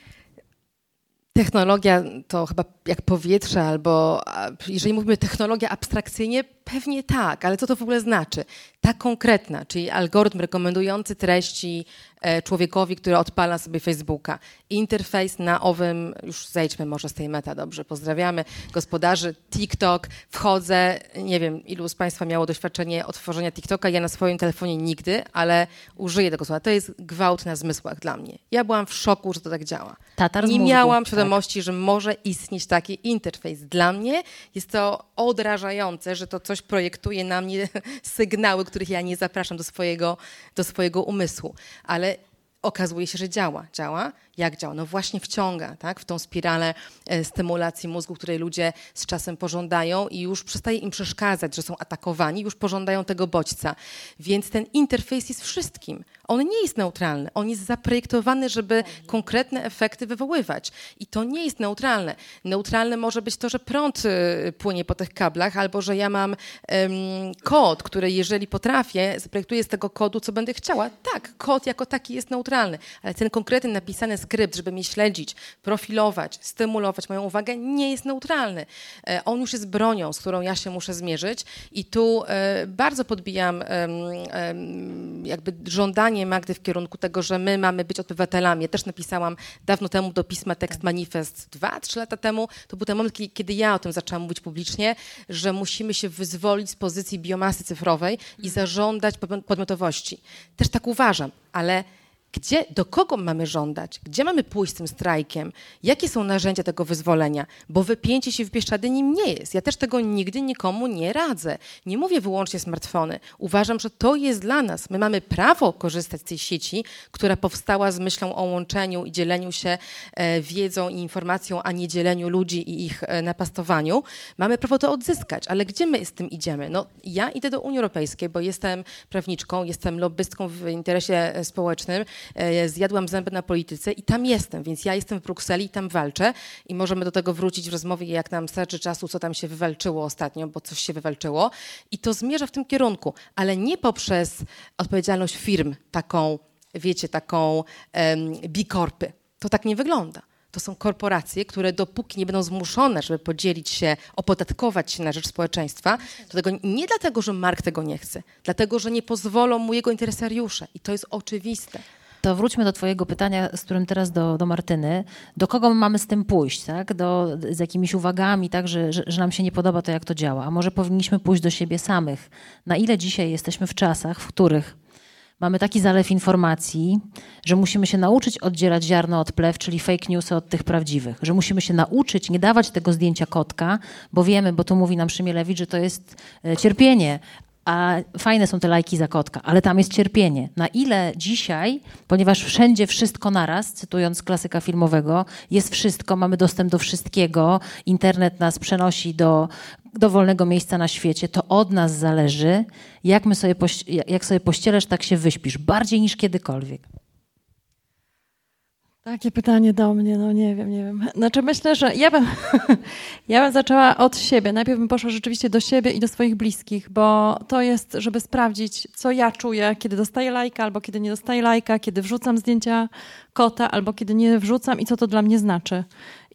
Technologia to chyba jak powietrze, albo jeżeli mówimy technologia abstrakcyjnie, pewnie tak, ale co to w ogóle znaczy? Ta konkretna, czyli algorytm rekomendujący treści e, człowiekowi, który odpala sobie Facebooka. Interfejs na owym, już zejdźmy może z tej meta, dobrze, pozdrawiamy gospodarzy, TikTok, wchodzę, nie wiem, ilu z Państwa miało doświadczenie otworzenia TikToka, ja na swoim telefonie nigdy, ale użyję tego słowa. To jest gwałt na zmysłach dla mnie. Ja byłam w szoku, że to tak działa. Tatar nie miałam tak. świadomości, tak. że może istnieć taki interfejs. Dla mnie jest to odrażające, że to coś projektuje na mnie (laughs) sygnały, których ja nie zapraszam do swojego, do swojego umysłu. Ale okazuje się, że działa. Działa jak działa? No właśnie wciąga tak, w tą spiralę e, stymulacji mózgu, której ludzie z czasem pożądają i już przestaje im przeszkadzać, że są atakowani, już pożądają tego bodźca. Więc ten interfejs jest wszystkim. On nie jest neutralny, on jest zaprojektowany, żeby konkretne efekty wywoływać. I to nie jest neutralne. Neutralne może być to, że prąd y, płynie po tych kablach, albo że ja mam um, kod, który jeżeli potrafię, zaprojektuję z tego kodu, co będę chciała. Tak, kod jako taki jest neutralny, ale ten konkretny napisany skrypt, żeby mnie śledzić, profilować, stymulować moją uwagę, nie jest neutralny. E, on już jest bronią, z którą ja się muszę zmierzyć i tu e, bardzo podbijam jakby żądanie Magdy w kierunku tego, że my mamy być obywatelami. Ja też napisałam dawno temu do pisma tekst manifest dwa, trzy lata temu. To był ten moment, kiedy ja o tym zaczęłam mówić publicznie, że musimy się wyzwolić z pozycji biomasy cyfrowej i zażądać podmiotowości. Też tak uważam, ale gdzie, do kogo mamy żądać? Gdzie mamy pójść z tym strajkiem? Jakie są narzędzia tego wyzwolenia? Bo wypięcie się w Bieszczady nim nie jest. Ja też tego nigdy nikomu nie radzę. Nie mówię wyłącznie smartfony. Uważam, że to jest dla nas. My mamy prawo korzystać z tej sieci, która powstała z myślą o łączeniu i dzieleniu się e, wiedzą i informacją, a nie dzieleniu ludzi i ich e, napastowaniu. Mamy prawo to odzyskać, ale gdzie my z tym idziemy? No, ja idę do Unii Europejskiej, bo jestem prawniczką, jestem lobbystką w interesie e, społecznym zjadłam zęby na polityce i tam jestem, więc ja jestem w Brukseli i tam walczę i możemy do tego wrócić w rozmowie, jak nam starczy czasu, co tam się wywalczyło ostatnio, bo coś się wywalczyło i to zmierza w tym kierunku, ale nie poprzez odpowiedzialność firm, taką, wiecie, taką um, bikorpy. To tak nie wygląda to są korporacje, które dopóki nie będą zmuszone, żeby podzielić się, opodatkować się na rzecz społeczeństwa, to tego nie dlatego, że Mark tego nie chce, dlatego, że nie pozwolą mu jego interesariusze. I to jest oczywiste. To wróćmy do Twojego pytania, z którym teraz do, do Martyny. Do kogo my mamy z tym pójść, tak? Do, z jakimiś uwagami, tak? Że, że, że nam się nie podoba to, jak to działa. A może powinniśmy pójść do siebie samych? Na ile dzisiaj jesteśmy w czasach, w których mamy taki zalew informacji, że musimy się nauczyć oddzielać ziarno od plew, czyli fake newsy od tych prawdziwych. Że musimy się nauczyć nie dawać tego zdjęcia kotka, bo wiemy, bo tu mówi nam Szymielewicz, że to jest e, cierpienie, a fajne są te lajki za kotka, ale tam jest cierpienie. Na ile dzisiaj, ponieważ wszędzie wszystko naraz, cytując klasyka filmowego, jest wszystko, mamy dostęp do wszystkiego, internet nas przenosi do dowolnego miejsca na świecie, to od nas zależy, jak, my sobie, jak sobie pościelesz, tak się wyśpisz. Bardziej niż kiedykolwiek. Takie pytanie do mnie, no nie wiem, nie wiem. Znaczy myślę, że ja bym, (laughs) ja bym zaczęła od siebie. Najpierw bym poszła rzeczywiście do siebie i do swoich bliskich, bo to jest, żeby sprawdzić, co ja czuję, kiedy dostaję lajka, albo kiedy nie dostaję lajka, kiedy wrzucam zdjęcia kota, albo kiedy nie wrzucam i co to dla mnie znaczy.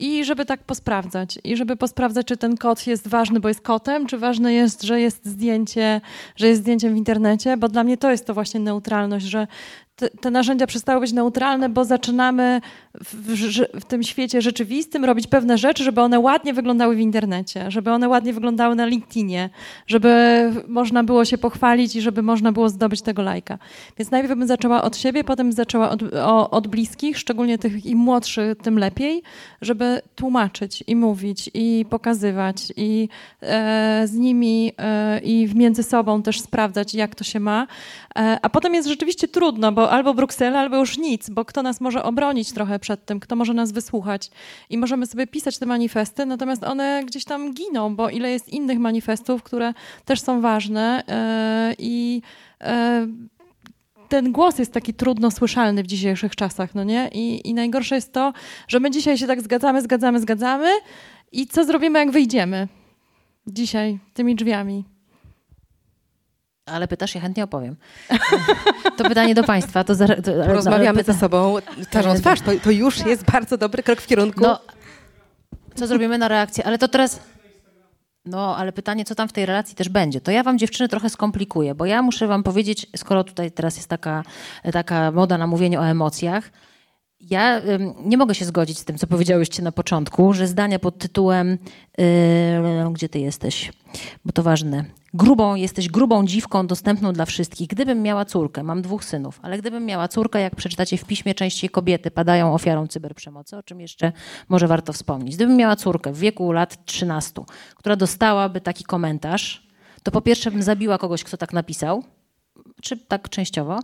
I żeby tak posprawdzać. I żeby posprawdzać, czy ten kot jest ważny, bo jest kotem, czy ważne jest, że jest zdjęcie, że jest zdjęciem w internecie, bo dla mnie to jest to właśnie neutralność, że te, narzędzia przestały być neutralne, bo zaczynamy w, w, w, tym świecie rzeczywistym robić pewne rzeczy, żeby one ładnie wyglądały w internecie, żeby one ładnie wyglądały na LinkedInie, żeby można było się pochwalić i żeby można było zdobyć tego lajka. Więc najpierw bym zaczęła od siebie, potem zaczęła od, o, od bliskich, szczególnie tych im młodszych, tym lepiej, żeby tłumaczyć i mówić i pokazywać i e, z nimi e, i między sobą też sprawdzać, jak to się ma. E, a potem jest rzeczywiście trudno, bo albo Bruksela, albo już nic, bo kto nas może obronić trochę przed tym, kto może nas wysłuchać. I możemy sobie pisać te manifesty, natomiast one gdzieś tam giną, bo ile jest innych manifestów, które też są ważne e, i e, ten głos jest taki trudno słyszalny w dzisiejszych czasach, no nie? I, I najgorsze jest to, że my dzisiaj się tak zgadzamy, zgadzamy, zgadzamy i co zrobimy, jak wyjdziemy dzisiaj tymi drzwiami? Ale pytasz, ja chętnie opowiem. To pytanie do Państwa. To, za, to Rozmawiamy ze sobą twarzą twarz. To, to już jest bardzo dobry krok w kierunku. No, co zrobimy na reakcję? Ale to teraz. No, ale pytanie, co tam w tej relacji też będzie. To ja wam dziewczyny trochę skomplikuję, bo ja muszę wam powiedzieć, skoro tutaj teraz jest taka, taka moda na mówienie o emocjach, ja nie mogę się zgodzić z tym, co powiedziałyście na początku, że zdania pod tytułem Gdzie ty jesteś? Bo to ważne. Grubą, jesteś grubą dziwką dostępną dla wszystkich. Gdybym miała córkę, mam dwóch synów, ale gdybym miała córkę, jak przeczytacie w piśmie, częściej kobiety padają ofiarą cyberprzemocy, o czym jeszcze może warto wspomnieć. Gdybym miała córkę w wieku lat 13, która dostałaby taki komentarz, to po pierwsze bym zabiła kogoś, kto tak napisał, czy tak częściowo,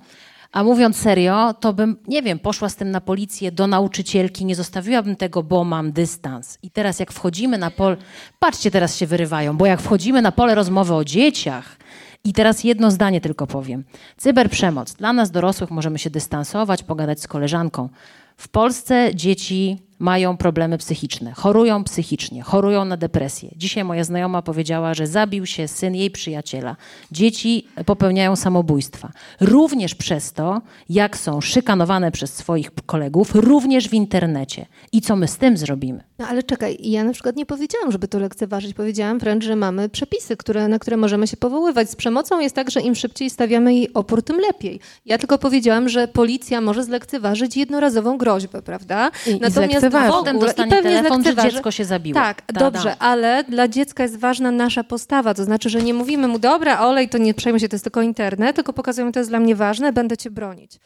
a mówiąc serio, to bym, nie wiem, poszła z tym na policję do nauczycielki, nie zostawiłabym tego, bo mam dystans. I teraz jak wchodzimy na pole, patrzcie, teraz się wyrywają, bo jak wchodzimy na pole rozmowy o dzieciach, i teraz jedno zdanie tylko powiem. Cyberprzemoc. Dla nas dorosłych możemy się dystansować, pogadać z koleżanką. W Polsce dzieci mają problemy psychiczne, chorują psychicznie, chorują na depresję. Dzisiaj moja znajoma powiedziała, że zabił się syn jej przyjaciela. Dzieci popełniają samobójstwa. Również przez to, jak są szykanowane przez swoich kolegów, również w internecie. I co my z tym zrobimy? No ale czekaj, ja na przykład nie powiedziałam, żeby to lekceważyć. Powiedziałam wręcz, że mamy przepisy, które, na które możemy się powoływać. Z przemocą jest tak, że im szybciej stawiamy jej opór, tym lepiej. Ja tylko powiedziałam, że policja może zlekceważyć jednorazową groźbę, prawda? I, Natomiast i potem dostanie telefon, że dziecko się zabiło. Tak, Ta, dobrze, da. ale dla dziecka jest ważna nasza postawa. To znaczy, że nie mówimy mu, dobra, olej, to nie przejmuj się, to jest tylko internet, tylko pokazujemy, to jest dla mnie ważne, będę cię bronić.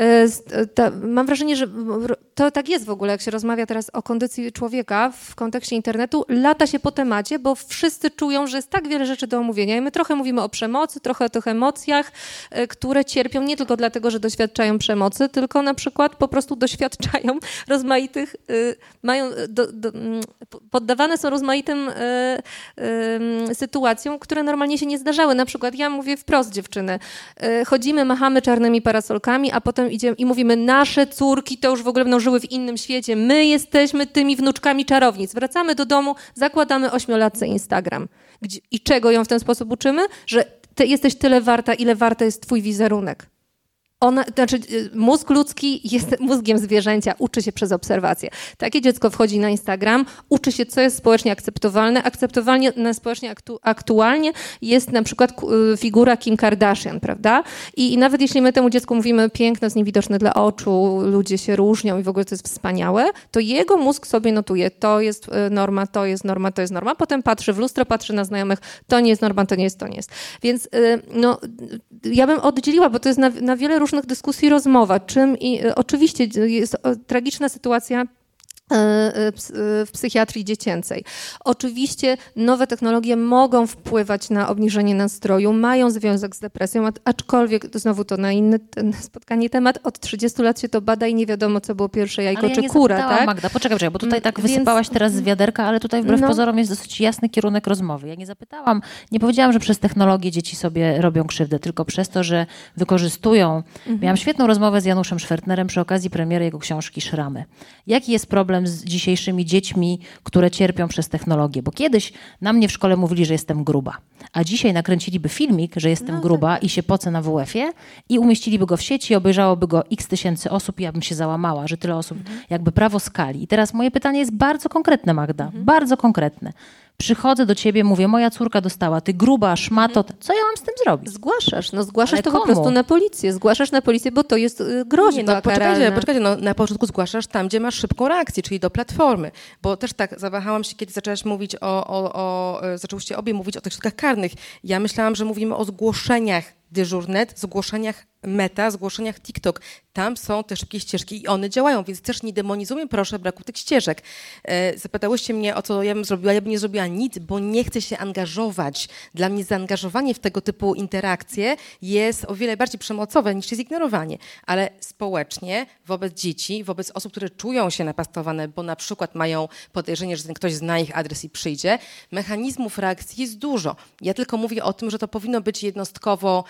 E, e, mam wrażenie, że to tak jest w ogóle, jak się rozmawia teraz o kondycji człowieka w kontekście internetu, lata się po temacie, bo wszyscy czują, że jest tak wiele rzeczy do omówienia. I my trochę mówimy o przemocy, trochę o tych emocjach, e, które cierpią nie tylko dlatego, że doświadczają przemocy, tylko na przykład po prostu (laughs) doświadczają rozmaitych, mają, do, do, poddawane są rozmaitym sytuacjom, które normalnie się nie zdarzały. Na przykład ja mówię wprost dziewczyny, chodzimy, machamy czarnymi parasolkami, a potem idziemy i mówimy, nasze córki to już w ogóle będą żyły w innym świecie, my jesteśmy tymi wnuczkami czarownic. Wracamy do domu, zakładamy ośmiolatce Instagram. Gdzie, I czego ją w ten sposób uczymy? Że ty jesteś tyle warta, ile warty jest twój wizerunek. Ona, znaczy, y, mózg ludzki jest (laughs) mózgiem zwierzęcia, uczy się przez obserwację. Takie dziecko wchodzi na Instagram, uczy się, co jest społecznie akceptowalne. Akceptowalnie społecznie aktu, aktualnie jest na przykład y, figura Kim Kardashian, prawda? I, I, nawet jeśli my temu dziecku mówimy, piękno jest niewidoczne dla oczu, ludzie się różnią i w ogóle to jest wspaniałe, to jego mózg sobie notuje, to jest y, norma, to jest norma, to jest norma. Potem patrzy w lustro, patrzy na znajomych, to nie jest norma, to nie jest, to nie jest. Więc no, ja bym oddzieliła, bo to jest na, na wiele różnych różnych dyskusji rozmowa, czym i y, oczywiście jest tragiczna sytuacja w psychiatrii dziecięcej. Oczywiście nowe technologie mogą wpływać na obniżenie nastroju, mają związek z depresją, aczkolwiek znowu to na inny spotkanie temat. Od 30 lat się to bada i nie wiadomo, co było pierwsze jajko ale ja czy nie kura. Tak? Magda, poczekaj, poczekaj, bo tutaj tak Więc... wysypałaś teraz z wiaderka, ale tutaj wbrew no. pozorom jest dosyć jasny kierunek rozmowy. Ja nie zapytałam, nie powiedziałam, że przez technologię dzieci sobie robią krzywdę, tylko przez to, że wykorzystują. Mhm. Miałam świetną rozmowę z Januszem Szwertnerem przy okazji premiery jego książki Szramy. Jaki jest problem z dzisiejszymi dziećmi, które cierpią przez technologię? Bo kiedyś na mnie w szkole mówili, że jestem gruba, a dzisiaj nakręciliby filmik, że jestem no, gruba tak. i się pocę na WF-ie i umieściliby go w sieci, obejrzałoby go x tysięcy osób i ja bym się załamała, że tyle osób, mhm. jakby prawo skali. I teraz moje pytanie jest bardzo konkretne, Magda, mhm. bardzo konkretne. Przychodzę do ciebie, mówię, moja córka dostała, ty gruba, szmato, mhm. co ja mam z tym zrobić? Zgłaszasz, no zgłaszasz Ale to komu? po prostu na policję, zgłaszasz na policję, bo to jest y, groźba Nie, no, poczekajcie, poczekajcie, no, na początku zgłaszasz tam, gdzie masz szybką reakcję, czyli do platformy, bo też tak zawahałam się, kiedy zaczęłaś mówić o, o, o e, zaczęłyście obie mówić o tych środkach karnych. Ja myślałam, że mówimy o zgłoszeniach dyżurnet, zgłoszeniach Meta, zgłoszeniach TikTok. Tam są te szybkie ścieżki i one działają, więc też nie demonizujmy proszę braku tych ścieżek. E, zapytałyście mnie o co ja bym zrobiła. Ja bym nie zrobiła nic, bo nie chcę się angażować. Dla mnie zaangażowanie w tego typu interakcje jest o wiele bardziej przemocowe niż jest. Ale społecznie wobec dzieci, wobec osób, które czują się napastowane, bo na przykład mają podejrzenie, że ktoś zna ich adres i przyjdzie, mechanizmów reakcji jest dużo. Ja tylko mówię o tym, że to powinno być jednostkowo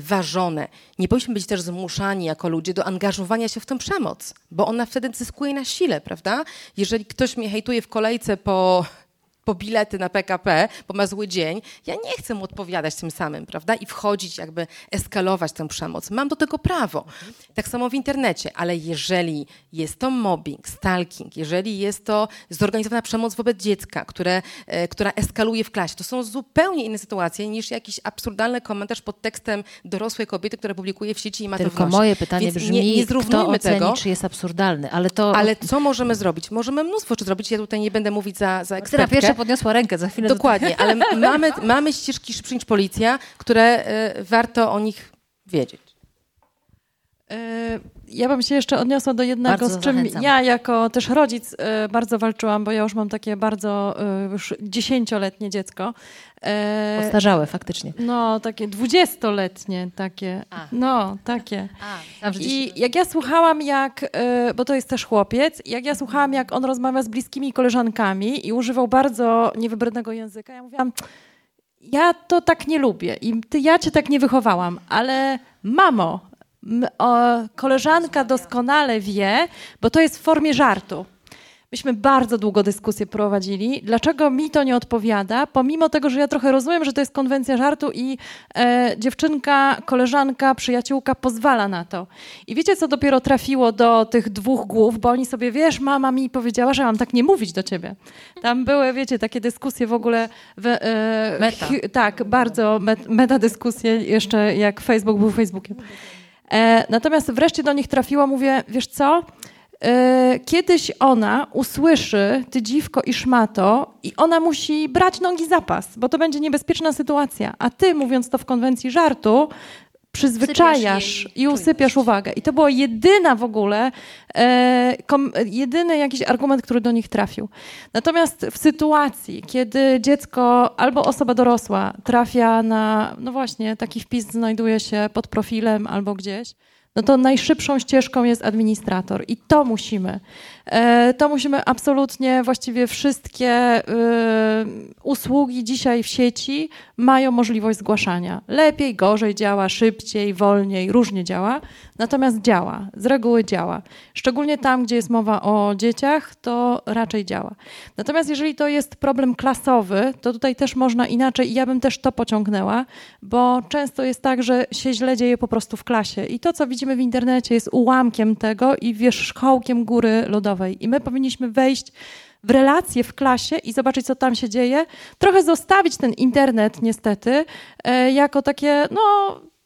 ważone. Nie powinniśmy być też zmuszani jako ludzie do angażowania się w tę przemoc, bo ona wtedy zyskuje na sile, prawda? Jeżeli ktoś mnie hejtuje w kolejce po po bilety na PKP, bo ma zły dzień, ja nie chcę mu odpowiadać tym samym, prawda? I wchodzić, jakby eskalować tę przemoc. Mam do tego prawo. Tak samo w internecie, ale jeżeli jest to mobbing, stalking, jeżeli jest to zorganizowana przemoc wobec dziecka, które, e, która eskaluje w klasie, to są zupełnie inne sytuacje niż jakiś absurdalny komentarz pod tekstem dorosłej kobiety, która publikuje w sieci i ma Tylko to Tylko moje pytanie Więc brzmi, nie, nie kto oceni, tego, czy jest absurdalny, ale to... Ale co możemy zrobić? Możemy mnóstwo rzeczy zrobić. Ja tutaj nie będę mówić za, za ekspertkę podniosła rękę, za chwilę. Dokładnie, ale (laughs) mamy, mamy ścieżki szybsze niż policja, które y, warto o nich wiedzieć. E, ja bym się jeszcze odniosła do jednego, bardzo z czym zachęcam. ja jako też rodzic e, bardzo walczyłam, bo ja już mam takie bardzo już dziesięcioletnie dziecko. Postarzałe faktycznie. No, takie dwudziestoletnie takie. A. No, takie. A, I jak ja słuchałam, jak, bo to jest też chłopiec, jak ja słuchałam, jak on rozmawia z bliskimi koleżankami i używał bardzo niewybrednego języka, ja mówiłam, ja to tak nie lubię i ty, ja cię tak nie wychowałam, ale mamo, koleżanka doskonale wie, bo to jest w formie żartu. Myśmy bardzo długo dyskusję prowadzili, dlaczego mi to nie odpowiada, pomimo tego, że ja trochę rozumiem, że to jest konwencja żartu i e, dziewczynka, koleżanka, przyjaciółka pozwala na to. I wiecie, co dopiero trafiło do tych dwóch głów, bo oni sobie, wiesz, mama mi powiedziała, że mam tak nie mówić do ciebie. Tam były, wiecie, takie dyskusje w ogóle... W, e, meta. tak, bardzo met, meta dyskusje, jeszcze jak Facebook był Facebookiem. E, natomiast wreszcie do nich trafiło, mówię, wiesz co, e, kiedyś ona usłyszy ty dziwko i szmato i ona musi brać nogi za pas, bo to będzie niebezpieczna sytuacja. A ty, mówiąc to w konwencji żartu, przyzwyczajasz i usypiasz uwagę. I to była jedyna w ogóle, e, kom, jedyny jakiś argument, który do nich trafił. Natomiast w sytuacji, kiedy dziecko albo osoba dorosła trafia na, no właśnie, taki wpis znajduje się pod profilem albo gdzieś, no to najszybszą ścieżką jest administrator i to musimy. E, to musimy absolutnie, właściwie wszystkie e, usługi dzisiaj w sieci mają możliwość zgłaszania. Lepiej, gorzej działa, szybciej, wolniej, różnie działa, natomiast działa, z reguły działa. Szczególnie tam, gdzie jest mowa o dzieciach, to raczej działa. Natomiast jeżeli to jest problem klasowy, to tutaj też można inaczej i ja bym też to pociągnęła, bo często jest tak, że się źle dzieje po prostu w klasie i to, co widzimy w internecie jest ułamkiem tego i wierzchołkiem góry lodowej. I my powinniśmy wejść w relacje w klasie i zobaczyć, co tam się dzieje. Trochę zostawić ten internet, niestety, e, jako takie, no,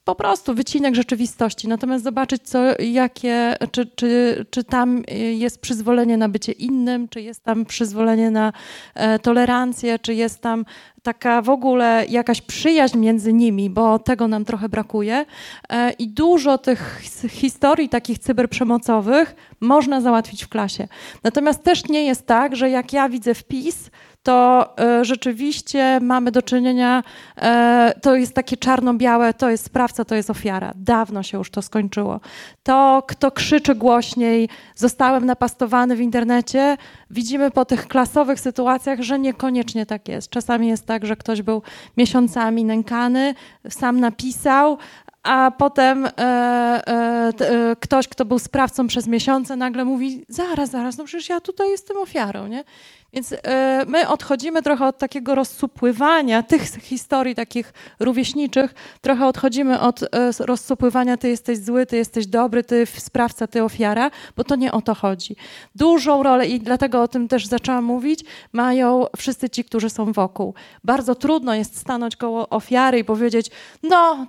po prostu wycinek rzeczywistości, natomiast zobaczyć, co, jakie, czy, czy, czy tam jest przyzwolenie na bycie innym, czy jest tam przyzwolenie na e, tolerancję, czy jest tam taka w ogóle jakaś przyjaźń między nimi, bo tego nam trochę brakuje. E, I dużo tych historii takich cyberprzemocowych można załatwić w klasie. Natomiast też nie jest tak, że jak ja widzę wpis, to e, rzeczywiście mamy do czynienia, e, to jest takie czarno-białe, to jest sprawca, to jest ofiara. Dawno się już to skończyło. To, kto krzyczy głośniej, zostałem napastowany w internecie, widzimy po tych klasowych sytuacjach, że niekoniecznie tak jest. Czasami jest tak, że ktoś był miesiącami nękany, sam napisał, a potem e, e, e, ktoś, kto był sprawcą przez miesiące, nagle mówi: Zaraz, zaraz, no przecież ja tutaj jestem ofiarą, nie? Więc e, my odchodzimy trochę od takiego rozsupływania tych historii takich rówieśniczych, trochę odchodzimy od e, rozsupływania ty jesteś zły, ty jesteś dobry, ty sprawca, ty ofiara, bo to nie o to chodzi. Dużą rolę i dlatego o tym też zaczęłam mówić, mają wszyscy ci, którzy są wokół. Bardzo trudno jest stanąć koło ofiary i powiedzieć, no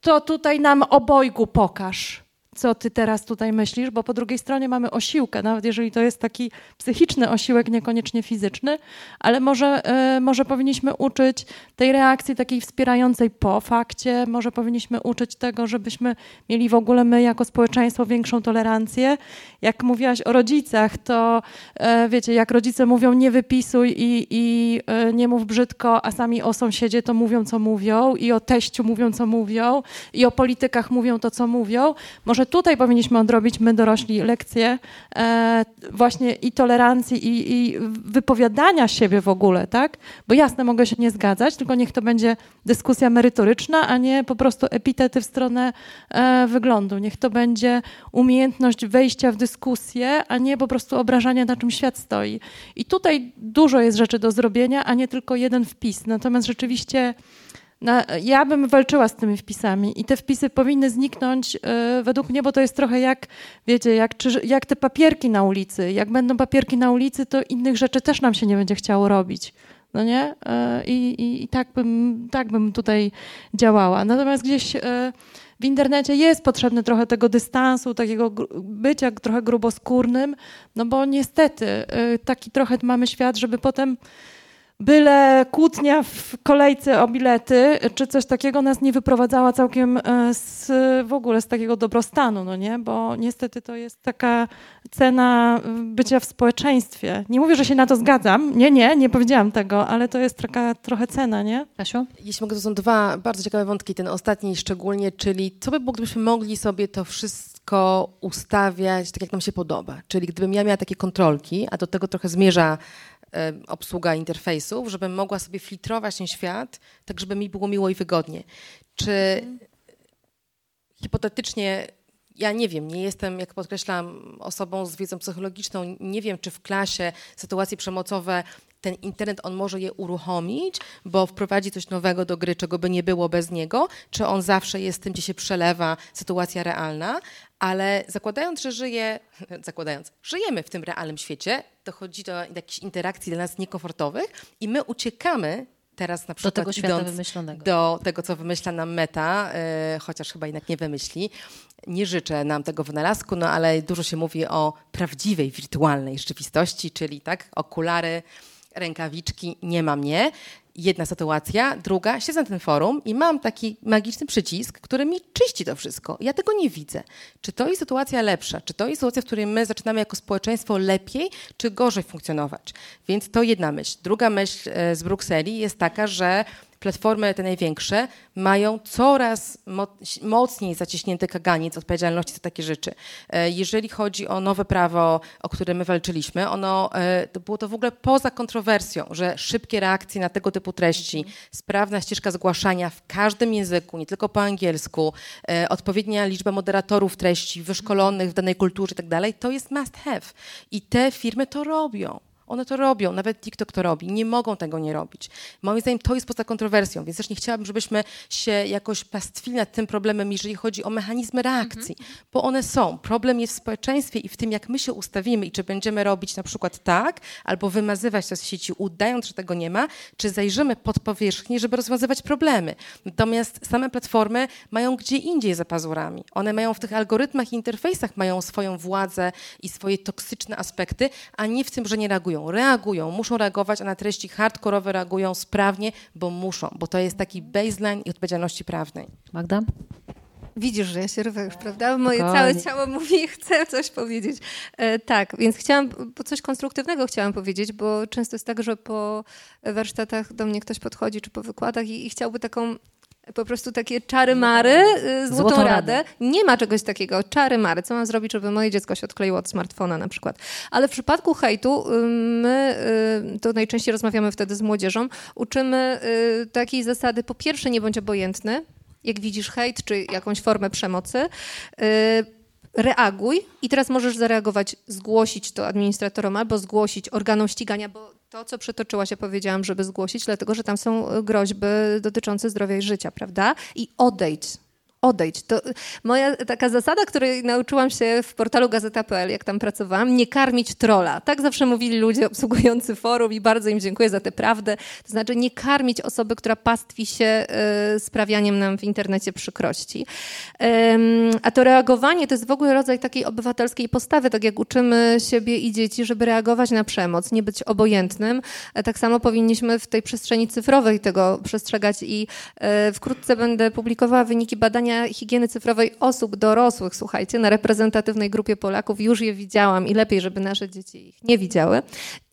to tutaj nam obojgu pokaż co ty teraz tutaj myślisz, bo po drugiej stronie mamy osiłkę, nawet jeżeli to jest taki psychiczny osiłek, niekoniecznie fizyczny, ale może, y, może powinniśmy uczyć tej reakcji takiej wspierającej po fakcie, może powinniśmy uczyć tego, żebyśmy mieli w ogóle my jako społeczeństwo większą tolerancję. Jak mówiłaś o rodzicach, to y, wiecie, jak rodzice mówią nie wypisuj i, i y, nie mów brzydko, a sami o sąsiedzie to mówią, co mówią i o teściu mówią, co mówią i o politykach mówią to, co mówią, może tutaj powinniśmy odrobić my dorośli lekcje e, właśnie i tolerancji i, i, wypowiadania siebie w ogóle, tak? Bo jasne, mogę się nie zgadzać, tylko niech to będzie dyskusja merytoryczna, a nie po prostu epitety w stronę e, wyglądu. Niech to będzie umiejętność wejścia w dyskusję, a nie po prostu obrażania, na czym świat stoi. I tutaj dużo jest rzeczy do zrobienia, a nie tylko jeden wpis. Natomiast rzeczywiście na, ja bym walczyła z tymi wpisami i te wpisy powinny zniknąć yy, według mnie, bo to jest trochę jak, wiecie, jak, czy, jak te papierki na ulicy. Jak będą papierki na ulicy, to innych rzeczy też nam się nie będzie chciało robić. No nie? Yy, i, i, tak, bym, tak bym tutaj działała. Natomiast gdzieś yy, w internecie jest potrzebny trochę tego dystansu, takiego bycia trochę gruboskórnym, no bo niestety taki trochę mamy świat, żeby potem byle kłótnia w kolejce o bilety, czy coś takiego nas nie wyprowadzała całkiem e, z, w ogóle z takiego dobrostanu, no nie? Bo niestety to jest taka cena bycia w społeczeństwie. Nie mówię, że się na to zgadzam. Nie, nie, nie powiedziałam tego, ale to jest taka trochę cena, nie? Kasiu? Jeśli mogę, to są dwa bardzo ciekawe wątki, ten ostatni szczególnie, czyli co by było, gdybyśmy mogli sobie to wszystko ustawiać tak, jak nam się podoba. Czyli gdybym ja miała takie kontrolki, a do tego trochę zmierza E, obsługa interfejsów, żebym mogła sobie filtrować ten świat, tak żeby mi było miło i wygodnie. Czy hipotetycznie, ja nie wiem, nie jestem, jak podkreślam, osobą z wiedzą psychologiczną, nie wiem, czy w klasie sytuacje przemocowe ten internet, on może je uruchomić, bo wprowadzi coś nowego do gry, czego by nie było bez niego, czy on zawsze jest tym, gdzie się przelewa sytuacja realna, ale zakładając, że żyje, (laughs) zakładając, żyjemy w tym realnym świecie, dochodzi do jakichś interakcji dla nas niekomfortowych i my uciekamy teraz na przykład do tego świata wymyślonego. Do tego, co wymyśla nam Meta, yy, chociaż chyba jednak nie wymyśli. Nie życzę nam tego wynalazku, no ale dużo się mówi o prawdziwej, wirtualnej rzeczywistości, czyli tak, okulary, rękawiczki, nie ma mnie jedna sytuacja, druga, siedzę na tym forum i mam taki magiczny przycisk, który mi czyści to wszystko. Ja tego nie widzę. Czy to jest sytuacja lepsza? Czy to jest sytuacja, w której my zaczynamy jako społeczeństwo lepiej, czy gorzej funkcjonować? Więc to jedna myśl. Druga myśl e, z Brukseli jest taka, że platformy te największe mają coraz mocniej zaciśnięty kaganiec odpowiedzialności za takie rzeczy. E, jeżeli chodzi o nowe prawo, o które my walczyliśmy, ono e, to było to w ogóle poza kontrowersją, że szybkie reakcje na tego typu treści, sprawna ścieżka zgłaszania w każdym języku, nie tylko po angielsku, e, odpowiednia liczba moderatorów treści wyszkolonych w danej kulturze i tak to jest must have. I te firmy to robią. One to robią, nawet TikTok to robi. Nie mogą tego nie robić. Moim zdaniem to jest poza kontrowersją, więc też nie chciałabym, żebyśmy się jakoś pastwili nad tym problemem, jeżeli chodzi o mechanizmy reakcji, mhm. bo one są. Problem jest w społeczeństwie i w tym, jak my się ustawimy i czy będziemy robić na przykład tak, albo wymazywać to z sieci, udając, że tego nie ma, czy zajrzymy pod powierzchnię, żeby rozwiązywać problemy. Natomiast same platformy mają gdzie indziej za pazurami. One mają w tych algorytmach i interfejsach mają swoją władzę i swoje toksyczne aspekty, a nie w tym, że nie reagują reagują, reagują, muszą reagować, a na treści hardkorowe reagują sprawnie, bo muszą, bo to jest taki baseline i odpowiedzialności prawnej. Magda? Widzisz, że ja się rwę już, prawda? Moje Spokojnie. całe ciało mówi, (laughs) chcę coś powiedzieć. E, tak, więc chciałam, bo coś konstruktywnego chciałam powiedzieć, bo często jest tak, że po warsztatach do mnie ktoś podchodzi, czy po wykładach i, i chciałby taką po prostu takie czary-mary, y, złotą, Złotą radę. radę. Nie ma czegoś takiego, czary-mary. Co mam zrobić, żeby moje dziecko się odkleiło od smartfona na przykład. Ale w przypadku hejtu y, my, y, to najczęściej rozmawiamy wtedy z młodzieżą, uczymy takiej zasady, po pierwsze nie bądź obojętny, jak widzisz hejt czy jakąś formę przemocy, reaguj i teraz możesz zareagować, zgłosić to administratorom albo zgłosić organom ścigania, bo to, co przytoczyłaś, ja powiedziałam, żeby zgłosić, dlatego że tam są y, groźby dotyczące zdrowia i życia, prawda? I odejdź. Odejdź. To y, moja taka zasada, której nauczyłam się w portalu gazeta.pl, jak tam pracowałam, nie karmić trola. Tak zawsze mówili ludzie obsługujący forum i bardzo im dziękuję za tę prawdę. To znaczy nie karmić osoby, która pastwi się y, sprawianiem nam w internecie przykrości. A to reagowanie to jest w ogóle rodzaj takiej obywatelskiej postawy, tak jak uczymy siebie i dzieci, żeby reagować na przemoc, nie być obojętnym. E, Tak samo powinniśmy w tej przestrzeni cyfrowej tego przestrzegać i e, wkrótce będę publikowała wyniki badania higieny cyfrowej osób dorosłych, słuchajcie, na reprezentatywnej grupie Polaków. Już je widziałam i lepiej, żeby nasze dzieci ich nie widziały.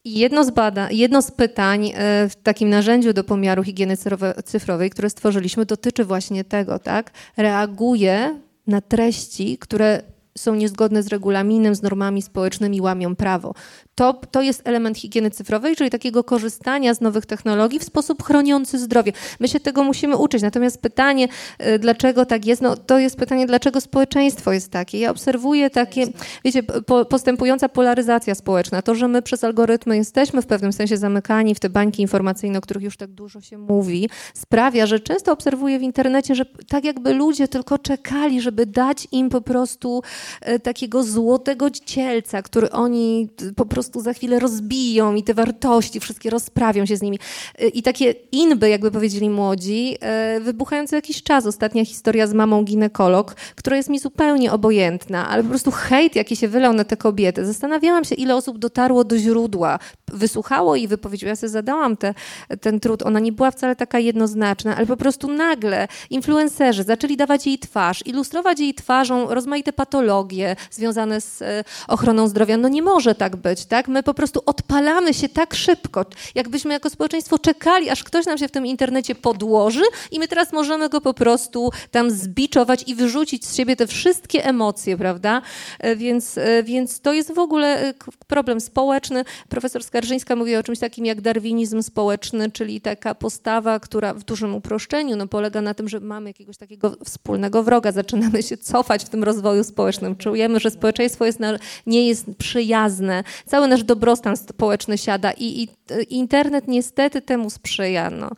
I jedno z, bada, jedno z pytań e, w takim narzędziu do pomiaru higieny cyfrowe- cyfrowej, które stworzyliśmy, dotyczy właśnie tego, tak? Reaguje na treści, które są niezgodne z regulaminem, z normami społecznymi, łamią prawo. To, to jest element higieny cyfrowej, czyli takiego korzystania z nowych technologii w sposób chroniący zdrowie. My się tego musimy uczyć. Natomiast pytanie, y, dlaczego tak jest, no, to jest pytanie, dlaczego społeczeństwo jest takie. Ja obserwuję takie, wiecie, po, postępująca polaryzacja społeczna, to, że my przez algorytmy jesteśmy w pewnym sensie zamykani w te bańki informacyjne, o których już tak dużo się mówi, sprawia, że często obserwuję w internecie, że tak jakby ludzie tylko czekali, żeby dać im po prostu e, takiego złotego cielca, który oni t- po prostu za chwilę rozbiją i te wartości wszystkie rozprawią się z nimi. E, I takie inby, jakby powiedzieli młodzi, e, wybuchają co jakiś czas. Ostatnia historia z mamą ginekolog, która jest mi zupełnie obojętna, ale po prostu hejt, jaki się wylał na te kobiety. Zastanawiałam się, ile osób dotarło do źródła, wysłuchało jej wypowiedzi. Ja sobie zadałam te, ten trud. Ona nie była wcale taka jednoznaczna, ale po prostu nagle influencerzy zaczęli dawać jej twarz, ilustrować jej twarzą rozmaite patologie związane z e, ochroną zdrowia. No nie może tak być, tak? My po prostu odpalamy się tak szybko, jakbyśmy jako społeczeństwo czekali, aż ktoś nam się w tym internecie podłoży i my teraz możemy go po prostu tam zbiczować i wyrzucić z siebie te wszystkie emocje, prawda? E, Więc, e, więc to jest w ogóle e, problem społeczny. Profesor Skarżyńska mówi o czymś takim jak darwinizm społeczny, czyli taka postawa, która w dużym uproszczeniu no, polega na tym, że mamy jakiegoś takiego wspólnego wroga, zaczynamy się cofać w tym rozwoju społecznym. Czujemy, że społeczeństwo jest na, nie jest przyjazne, cały nasz dobrostan społeczny siada i, i internet niestety temu sprzyja. No.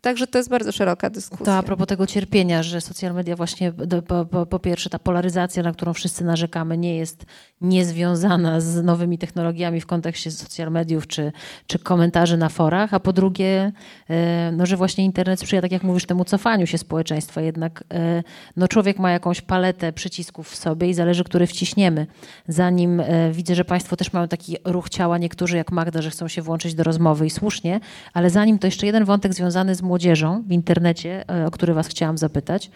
Także to jest bardzo szeroka dyskusja. To a propos tego cierpienia, że social media właśnie, po, po, po pierwsze ta polaryzacja, na którą wszyscy narzekamy, nie jest niezwiązana z nowymi technologiami w kontekście social mediów czy, czy komentarzy na forach, a po drugie, e, no, że właśnie internet sprzyja, tak jak mówisz, temu cofaniu się społeczeństwa. Jednak e, no, człowiek ma jakąś paletę przycisków w sobie i zależy, który wciśniemy. Zanim e, widzę, że Państwo też mają taki ruch ciała, niektórzy jak Magda, że chcą się włączyć do rozmowy i słusznie, ale zanim to jeszcze jeden wątek związany z młodzieżą w internecie, e, o który Was chciałam zapytać.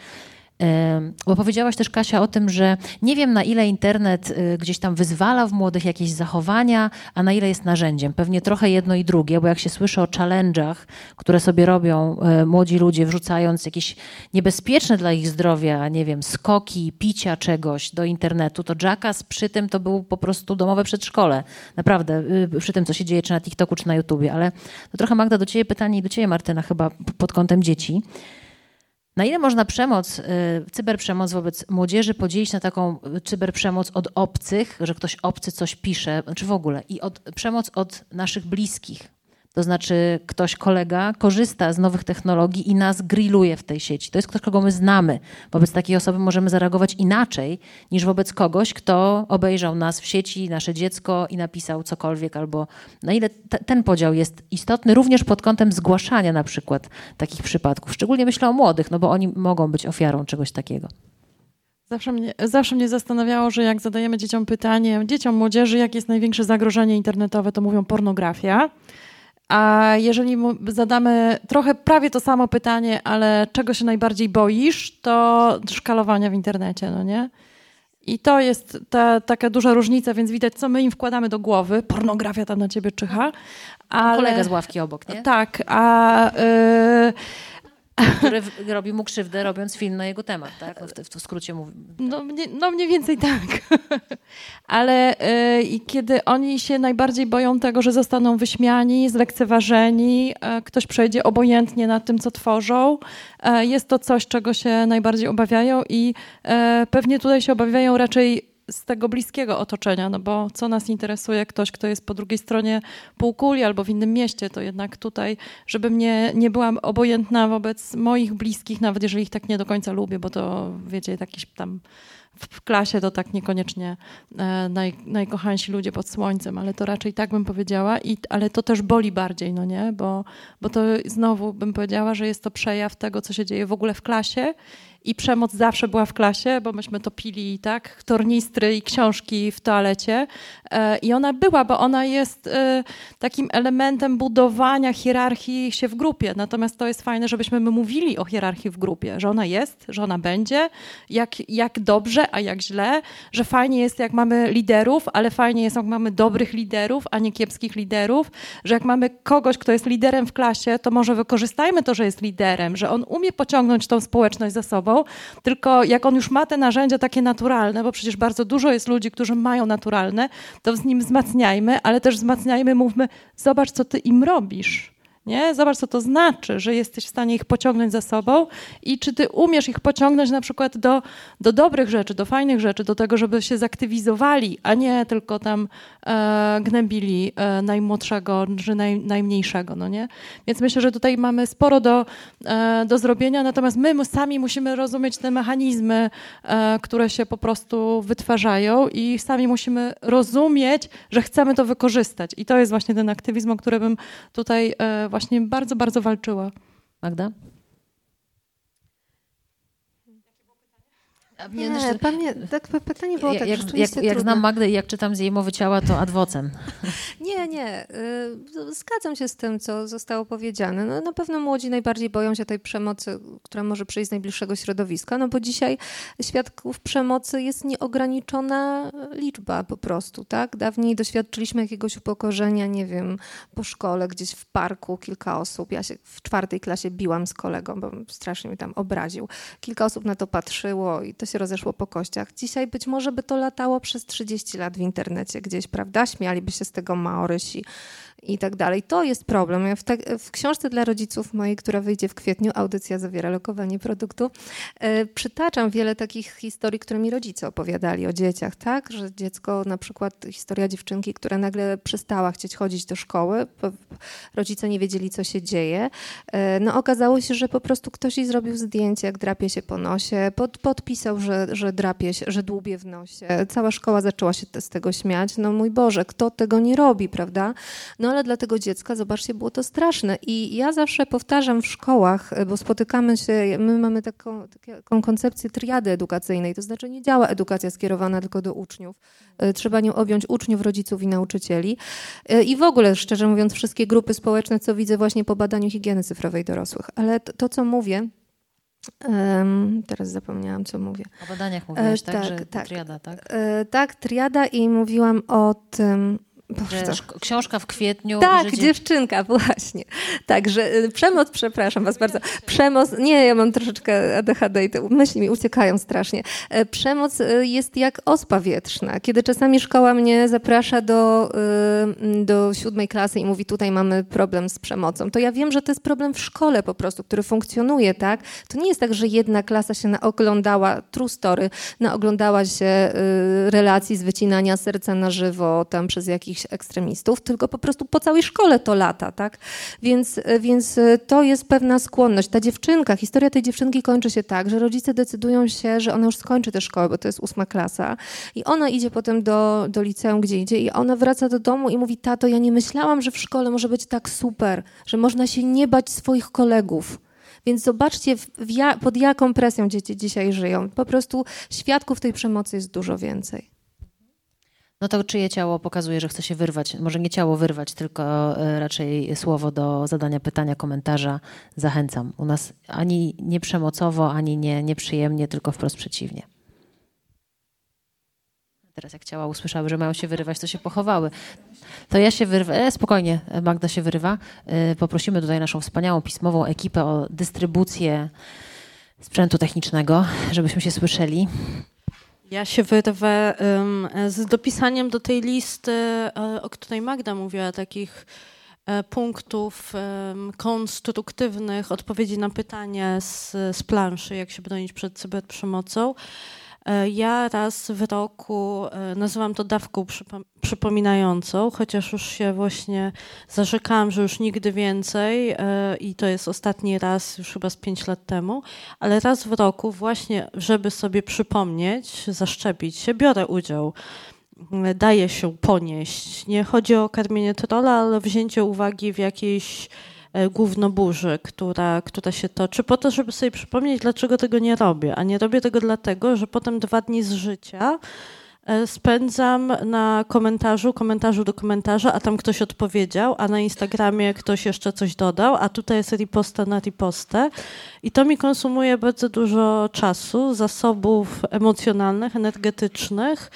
Bo powiedziałaś też, Kasia, o tym, że nie wiem, na ile internet y, gdzieś tam wyzwala w młodych jakieś zachowania, a na ile jest narzędziem. Pewnie trochę jedno i drugie, bo jak się słyszy o challenge'ach, które sobie robią e, młodzi ludzie, wrzucając jakieś niebezpieczne dla ich zdrowia, nie wiem, skoki, picia czegoś do internetu, to Jackass przy tym to był po prostu domowe przedszkole. Naprawdę, y, przy tym, co się dzieje czy na TikToku, czy na YouTubie. Ale to trochę, Magda, do ciebie pytanie i do ciebie, Martyna, chyba pod kątem dzieci. Na ile można przemoc, y, cyberprzemoc wobec młodzieży podzielić na taką y, cyberprzemoc od obcych, że ktoś obcy coś pisze, czy w ogóle, i od, przemoc od naszych bliskich? To znaczy, ktoś, kolega, korzysta z nowych technologii i nas grilluje w tej sieci. To jest ktoś, kogo my znamy. Wobec takiej osoby możemy zareagować inaczej niż wobec kogoś, kto obejrzał nas w sieci, nasze dziecko i napisał cokolwiek, albo na ile te, ten podział jest istotny, również pod kątem zgłaszania na przykład takich przypadków. Szczególnie myślę o młodych, no bo oni mogą być ofiarą czegoś takiego. Zawsze mnie, zawsze mnie zastanawiało, że jak zadajemy dzieciom pytanie, dzieciom, młodzieży, jakie jest największe zagrożenie internetowe, to mówią pornografia. A jeżeli zadamy trochę prawie to samo pytanie, ale czego się najbardziej boisz, to szkalowania w internecie, no nie? I to jest ta, taka duża różnica, więc widać, co my im wkładamy do głowy. Pornografia tam na ciebie czyha. Ale... Kolega z ławki obok, nie? Tak, a... Yy który robi mu krzywdę, robiąc film na jego temat, tak? W, w, w skrócie mówię. No, no mniej więcej tak. (laughs) Ale y, kiedy oni się najbardziej boją tego, że zostaną wyśmiani, zlekceważeni, y, ktoś przejdzie obojętnie nad tym, co tworzą, y, jest to coś, czego się najbardziej obawiają i pewnie tutaj się obawiają raczej z tego bliskiego otoczenia, no bo co nas interesuje, ktoś, kto jest po drugiej stronie półkuli albo w innym mieście, to jednak tutaj, żebym nie, nie była obojętna wobec moich bliskich, nawet jeżeli ich tak nie do końca lubię, bo to wiecie, jakiś tam w klasie to tak niekoniecznie e, naj, najkochańsi ludzie pod słońcem, ale to raczej tak bym powiedziała, I, ale to też boli bardziej, no nie? Bo, bo to znowu bym powiedziała, że jest to przejaw tego, co się dzieje w ogóle w klasie i przemoc zawsze była w klasie, bo myśmy to pili, tak, tornistry i książki w toalecie. E, i ona była, bo ona jest e, takim elementem budowania hierarchii się w grupie, natomiast to jest fajne, żebyśmy my mówili o hierarchii w grupie, że ona jest, że ona będzie, jak, jak dobrze, a jak źle, że fajnie jest, jak mamy liderów, ale fajnie jest, jak mamy dobrych liderów, a nie kiepskich liderów, że jak mamy kogoś, kto jest liderem w klasie, to może wykorzystajmy to, że jest liderem, że on umie pociągnąć tą społeczność za sobą, tylko jak on już ma te narzędzia takie naturalne, bo przecież bardzo dużo jest ludzi, którzy mają naturalne, to z nim wzmacniajmy, ale też wzmacniajmy, mówmy, zobacz, co ty im robisz. Nie? Zobacz, co to znaczy, że jesteś w stanie ich pociągnąć za sobą i czy ty umiesz ich pociągnąć na przykład do, do dobrych rzeczy, do fajnych rzeczy, do tego, żeby się zaktywizowali, a nie tylko tam gnębili e, najmłodszego czy naj, najmniejszego. No nie? Więc myślę, że tutaj mamy sporo do, e, do zrobienia, natomiast my sami musimy rozumieć te mechanizmy, e, które się po prostu wytwarzają i sami musimy rozumieć, że chcemy to wykorzystać. I to jest właśnie ten aktywizm, o którym bym tutaj e, właśnie bardzo, bardzo walczyła. Magda? Nie, nie tak, pytanie było tak, jak, jak, jak znam Magdę i jak czytam z jej mowy ciała, to adwocem. (laughs) Nie, nie. Y, zgadzam się z tym, co zostało powiedziane. No, na pewno młodzi najbardziej boją się tej przemocy, która może przyjść z najbliższego środowiska, no bo dzisiaj świadków przemocy jest nieograniczona liczba po prostu, tak? Dawniej doświadczyliśmy jakiegoś upokorzenia, nie wiem, po szkole, gdzieś w parku, kilka osób. Ja się w czwartej klasie biłam z kolegą, bo strasznie mi tam obraził. Kilka osób na to patrzyło i to się rozeszło po kościach. Dzisiaj być może by to latało przez 30 lat w internecie gdzieś, prawda? Śmialiby się z tego Maorysi i tak dalej. To jest problem. Ja w, te, w, książce dla rodziców mojej, która wyjdzie w kwietniu, audycja zawiera lokowanie produktu, e, przytaczam wiele takich historii, które mi rodzice opowiadali o dzieciach, tak? Że dziecko, na przykład historia dziewczynki, która nagle przestała chcieć chodzić do szkoły, rodzice nie wiedzieli, co się dzieje. E, no okazało się, że po prostu ktoś jej zrobił zdjęcie, jak drapie się po nosie, pod, podpisał, że, że drapie się, że dłubie w nosie. Cała szkoła zaczęła się z tego śmiać. No mój Boże, kto tego nie robi, prawda? No ale dla tego dziecka, zobaczcie, było to straszne. I ja zawsze powtarzam w szkołach, e, bo spotykamy się, my mamy taką, taką koncepcję triady edukacyjnej, to znaczy nie działa edukacja skierowana tylko do uczniów. E, trzeba nią objąć uczniów, rodziców i nauczycieli. E, I w ogóle, szczerze mówiąc, wszystkie grupy społeczne, co widzę właśnie po badaniu higieny cyfrowej dorosłych. Ale to, to co mówię, Um, teraz zapomniałam, co mówię. O badaniach mówiłaś, e, tak, tak, tak, triada, tak? E, tak, triada i mówiłam o tym, książka w kwietniu. Tak, dziewczynka, (laughs) właśnie. Także y, przemoc, przepraszam was bardzo. Przemoc, nie, ja mam troszeczkę ADHD i te myśli mi uciekają strasznie. E, przemoc y, jest jak ospa wietrzna. Kiedy czasami szkoła mnie zaprasza do, y, do siódmej klasy i mówi, tutaj mamy problem z przemocą, to ja wiem, że to jest problem w szkole po prostu, który funkcjonuje, tak? To nie jest tak, że jedna klasa się naoglądała, true story, naoglądała się relacji z wycinania serca na żywo tam przez jakiś jakichś ekstremistów, tylko po prostu po całej szkole to lata, tak? Więc, więc to jest pewna skłonność. Ta dziewczynka, historia tej dziewczynki kończy się tak, że rodzice decydują się, że ona już skończy tę szkołę, bo to jest ósma klasa i ona idzie potem do, do liceum, gdzie idzie i ona wraca do domu i mówi, tato, ja nie myślałam, że w szkole może być tak super, że można się nie bać swoich kolegów Więc zobaczcie, w, w pod jaką presją dzieci dzisiaj żyją. Po prostu świadków tej przemocy jest dużo więcej. No to czyje ciało pokazuje, że chce się wyrwać? Może nie ciało wyrwać, tylko e, raczej słowo do zadania pytania, komentarza. Zachęcam. U nas ani nie przemocowo, ani nie nieprzyjemnie, tylko wprost przeciwnie. Teraz jak ciała usłyszały, że mają się wyrywać, to się pochowały. To ja się wyrwę, e, spokojnie, Magda się wyrywa. E, poprosimy tutaj naszą wspaniałą pismową ekipę o dystrybucję sprzętu technicznego, żebyśmy się słyszeli. Ja się wyrwę z dopisaniem do tej listy, e, o której Magda mówiła, takich e, punktów konstruktywnych, odpowiedzi na pytania z, z planszy, jak się bronić przed cyberprzemocą. E, ja raz w roku e, nazywam to dawką przypominającą, chociaż już się właśnie zarzekałam, że już nigdy więcej e, i to jest ostatni raz już chyba z pięć lat temu, ale raz w roku właśnie, żeby sobie przypomnieć, zaszczepić się, biorę udział daje się ponieść. Nie chodzi o karmienie trola, ale wzięcie uwagi w jakiejś E, głównoburzy, która, która się toczy, po to, żeby sobie przypomnieć, dlaczego tego nie robię. A nie robię tego dlatego, że potem dwa dni z życia e, spędzam na komentarzu, komentarzu do komentarza, a tam ktoś odpowiedział, a na Instagramie ktoś jeszcze coś dodał, a tutaj jest riposta na ripostę. I to mi konsumuje bardzo dużo czasu, zasobów emocjonalnych, energetycznych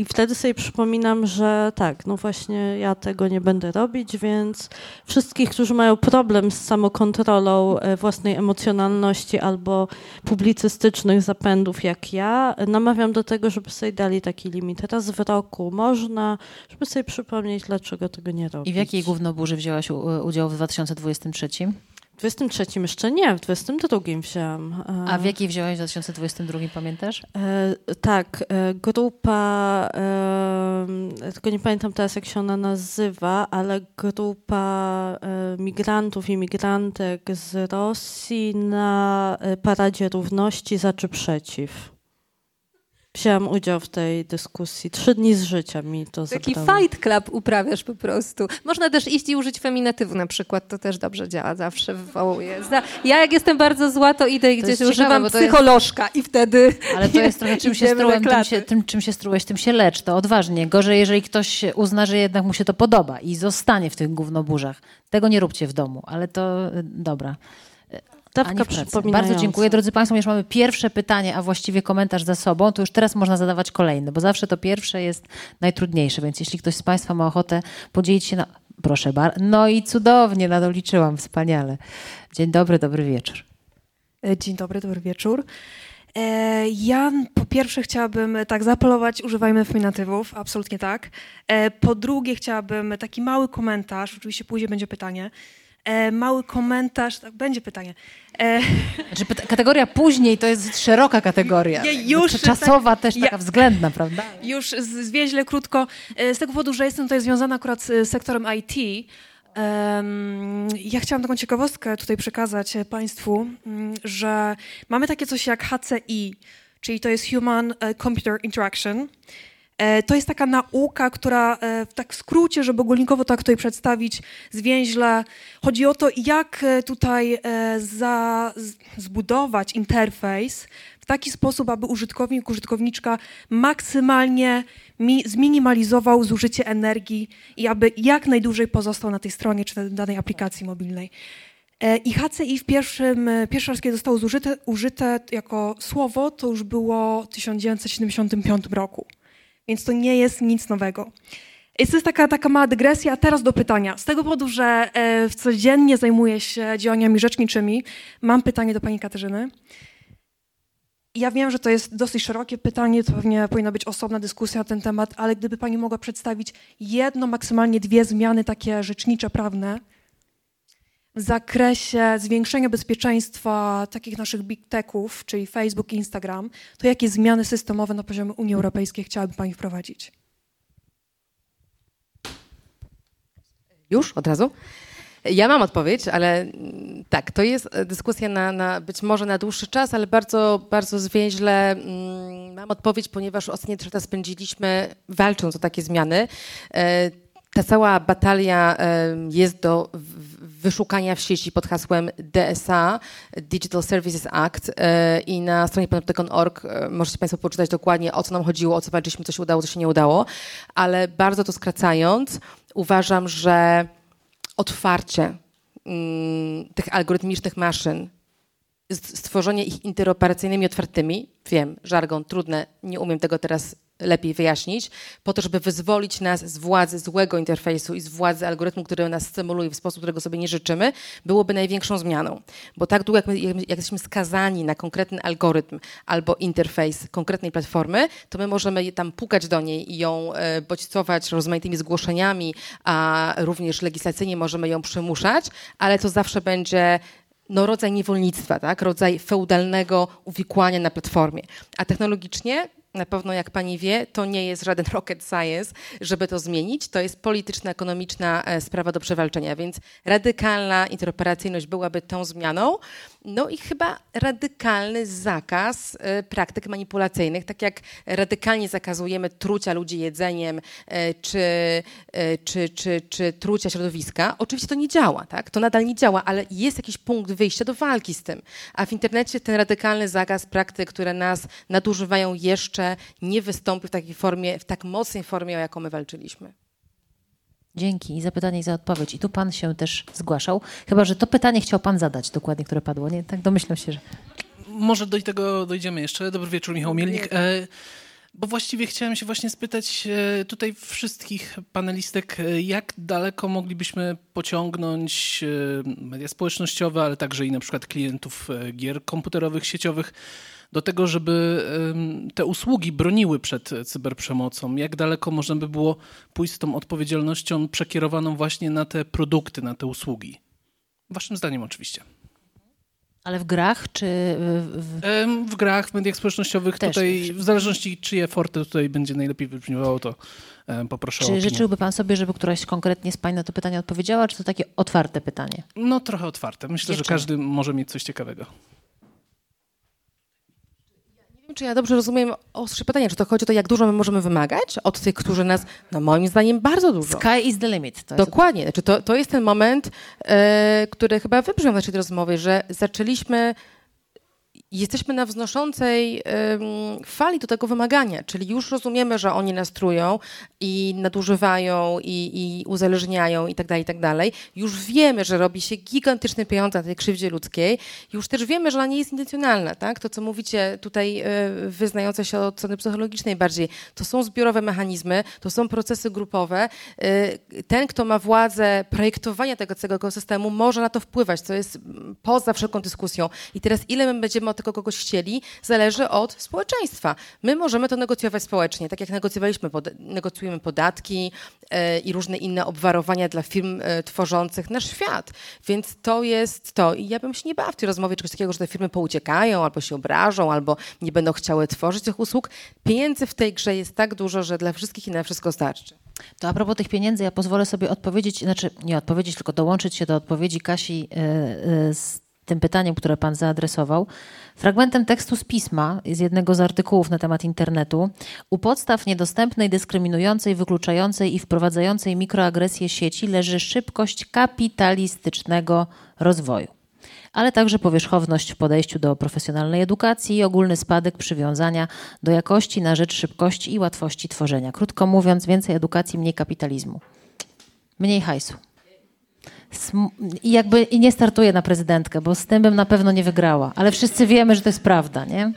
i wtedy sobie przypominam, że tak, no właśnie ja tego nie będę robić, więc wszystkich, którzy mają problem z samokontrolą e, własnej emocjonalności albo publicystycznych zapędów jak ja, namawiam do tego, żeby sobie dali taki limit. Raz w roku można, żeby sobie przypomnieć, dlaczego tego nie robić. I w jakiej głównoburzy wzięłaś udział w 2023? W 23 jeszcze nie, w 22 wzięłam. A w jakiej wziąłeś w 2022, pamiętasz? E, tak, e, grupa, e, tylko nie pamiętam teraz jak się ona nazywa, ale grupa e, migrantów i migrantek z Rosji na e, Paradzie Równości za czy przeciw. Wzięłam udział w tej dyskusji. Trzy dni z życia mi to Taki zabrało. fight club uprawiasz po prostu. Można też iść i użyć feminatywu na przykład. To też dobrze działa, zawsze wywołuje. Ja jak jestem bardzo zła, to idę i gdzieś ciekawe, używam to jest- psycholożka i wtedy Ale to jest trochę (laughs) czym się strułem, tym się, tym, czym się strułeś, tym się lecz. To odważnie. Gorzej, jeżeli ktoś uzna, że jednak mu się to podoba i zostanie w tych gównoburzach. Tego nie róbcie w domu, ale to y, dobra. Przypominająca. Bardzo dziękuję. Drodzy Państwo, już mamy pierwsze pytanie, a właściwie komentarz za sobą, to już teraz można zadawać kolejne, bo zawsze to pierwsze jest najtrudniejsze, więc jeśli ktoś z Państwa ma ochotę podzielić się na... Proszę bardzo. No i cudownie, nadoliczyłam, wspaniale. Dzień dobry, dobry wieczór. E, Dzień dobry, dobry wieczór. E, Ja po pierwsze chciałabym tak zaapelować, używajmy feminatywów, absolutnie tak. E, Po drugie chciałabym taki mały komentarz, oczywiście później będzie pytanie. E, Mały komentarz, tak, będzie pytanie. E, (laughs) Znaczy, kategoria później to jest szeroka kategoria. Ja już czasowa też ja- taka względna, prawda? Już zwięźle krótko, e, z tego powodu, że jestem tutaj związana akurat z sektorem IT. Ja chciałam taką ciekawostkę tutaj przekazać e, Państwu, mm, że mamy takie coś jak HCI, czyli to jest Human e, Computer Interaction. E, To jest taka nauka, która e, w tak skrócie, żeby ogólnikowo tak tutaj przedstawić zwięźle, chodzi o to, jak e, tutaj za, zbudować interfejs w taki sposób, aby użytkownik, użytkowniczka maksymalnie mi, zminimalizował zużycie energii i aby jak najdłużej pozostał na tej stronie czy na danej aplikacji mobilnej. I HCI w pierwszym, pierwszy raz, kiedy zostało zużyte, użyte jako słowo, to już było w 1975 roku. Więc to nie jest nic nowego. Jest to jest taka, taka mała dygresja, a teraz do pytania. Z tego powodu, że e, codziennie zajmuję się działaniami rzeczniczymi, mam pytanie do pani Katarzyny. Ja wiem, że to jest dosyć szerokie pytanie, to pewnie powinna być osobna dyskusja na ten temat, ale gdyby pani mogła przedstawić jedno, maksymalnie dwie zmiany takie rzecznicze, prawne zakresie zwiększenia bezpieczeństwa takich naszych big techów, czyli Facebook i Instagram, to jakie zmiany systemowe na poziomie Unii Europejskiej chciałaby pani wprowadzić? Już? Od razu? Ja mam odpowiedź, ale tak, to jest e, dyskusja na, na być może na dłuższy czas, ale bardzo, bardzo zwięźle mm, mam odpowiedź, ponieważ ostatnie trzy lata spędziliśmy walcząc o takie zmiany. Ta cała batalia jest do wyszukania w sieci pod hasłem DSA, Digital Services Act e, i na stronie panoptykon.org e, możecie Państwo poczytać dokładnie o co nam chodziło, o co walczyliśmy, co się udało, co się nie udało, ale bardzo to skracając, uważam, że otwarcie mm, tych algorytmicznych maszyn, stworzenie ich interoperacyjnymi, otwartymi, wiem, żargon trudne, nie umiem tego teraz lepiej wyjaśnić, po to, żeby wyzwolić nas z władzy złego interfejsu i z władzy algorytmu, który nas stymuluje w sposób, którego sobie nie życzymy, byłoby największą zmianą. Bo tak długo, jak, my, jak jesteśmy skazani na konkretny algorytm albo interfejs konkretnej platformy, to my możemy tam pukać do niej i ją e, bodźcować rozmaitymi zgłoszeniami, a również legislacyjnie możemy ją przymuszać, ale to zawsze będzie no, rodzaj niewolnictwa, tak? rodzaj feudalnego uwikłania na platformie. A technologicznie na pewno, jak pani wie, to nie jest żaden (laughs) rocket science, żeby to zmienić. To jest polityczna, ekonomiczna e, sprawa do przewalczenia, więc radykalna interoperacyjność byłaby tą zmianą. No i chyba radykalny zakaz e, praktyk manipulacyjnych, tak jak radykalnie zakazujemy trucia ludzi jedzeniem e, czy, czy, czy, czy trucia środowiska. Oczywiście to nie działa, tak? To nadal nie działa, ale jest jakiś punkt wyjścia do walki z tym. A w internecie ten radykalny zakaz praktyk, które nas nadużywają jeszcze nie wystąpił w takiej formie, w tak mocnej formie, o jaką my walczyliśmy. Dzięki i za pytanie i za odpowiedź. I tu pan się też zgłaszał. Chyba, że to pytanie chciał pan zadać dokładnie, które padło. Nie? Tak domyślam się, że... Może do tego dojdziemy jeszcze. Dobry wieczór, Michał Mielnik. E, bo właściwie chciałem się właśnie spytać e, tutaj wszystkich panelistek, e, jak daleko moglibyśmy pociągnąć media społecznościowe, ale także i na przykład klientów gier komputerowych, sieciowych do tego, żeby te usługi broniły przed cyberprzemocą? Jak daleko można by było pójść z tą odpowiedzialnością przekierowaną właśnie na te produkty, na te usługi? Waszym zdaniem oczywiście. Ale w grach czy w... w grach, w mediach społecznościowych też, tutaj, w zależności czyje forte tutaj będzie najlepiej wybrzmiewało, to poproszę czy o Czy życzyłby pan sobie, żeby któraś konkretnie z pań na to pytanie odpowiedziała, czy to takie otwarte pytanie? No trochę otwarte. Myślę, Dziewczyny. że każdy może mieć coś ciekawego. Czy ja dobrze rozumiem ostrze pytanie, czy to chodzi o to, jak dużo my możemy wymagać od tych, którzy nas, no moim zdaniem bardzo dużo. Sky is the limit. To Dokładnie. Znaczy to, to jest ten moment, e, który chyba wybrzmiał w naszej rozmowie, że zaczęliśmy jesteśmy na wznoszącej fali do tego wymagania, czyli już rozumiemy, że oni nas trują i nadużywają i, i uzależniają i tak dalej, i tak dalej. Już wiemy, że robi się gigantyczny pieniądze na tej krzywdzie ludzkiej. Już też wiemy, że ona nie jest intencjonalna, tak? To, co mówicie tutaj, e, wyznające się od strony psychologicznej bardziej, to są zbiorowe mechanizmy, to są procesy grupowe. E, ten, kto ma władzę projektowania tego całego systemu, może na to wpływać, co jest poza wszelką dyskusją. I teraz ile my będziemy o tego kogoś chcieli, zależy od społeczeństwa. My możemy to negocjować społecznie, tak jak negocjowaliśmy, negocjujemy podatki e, i różne inne obwarowania dla firm e, tworzących nasz świat. Więc to jest to. I ja bym się nie bała w tej rozmowie czegoś takiego, że te firmy pouciekają, albo się obrażą, albo nie będą chciały tworzyć tych usług. Pieniędzy w tej grze jest tak dużo, że dla wszystkich i na wszystko starczy. To a propos tych pieniędzy, ja pozwolę sobie odpowiedzieć, znaczy nie odpowiedzieć, tylko dołączyć się do odpowiedzi Kasi yy, z tym pytaniem, które Pan zaadresował, fragmentem tekstu z pisma z jednego z artykułów na temat internetu. U podstaw niedostępnej, dyskryminującej, wykluczającej i wprowadzającej mikroagresję sieci leży szybkość kapitalistycznego rozwoju ale także powierzchowność w podejściu do profesjonalnej edukacji i ogólny spadek przywiązania do jakości na rzecz szybkości i łatwości tworzenia. Krótko mówiąc, więcej edukacji, mniej kapitalizmu. Mniej hajsu. I jakby i nie startuję na prezydentkę, bo z tym bym na pewno nie wygrała. Ale wszyscy wiemy, że to jest prawda, nie?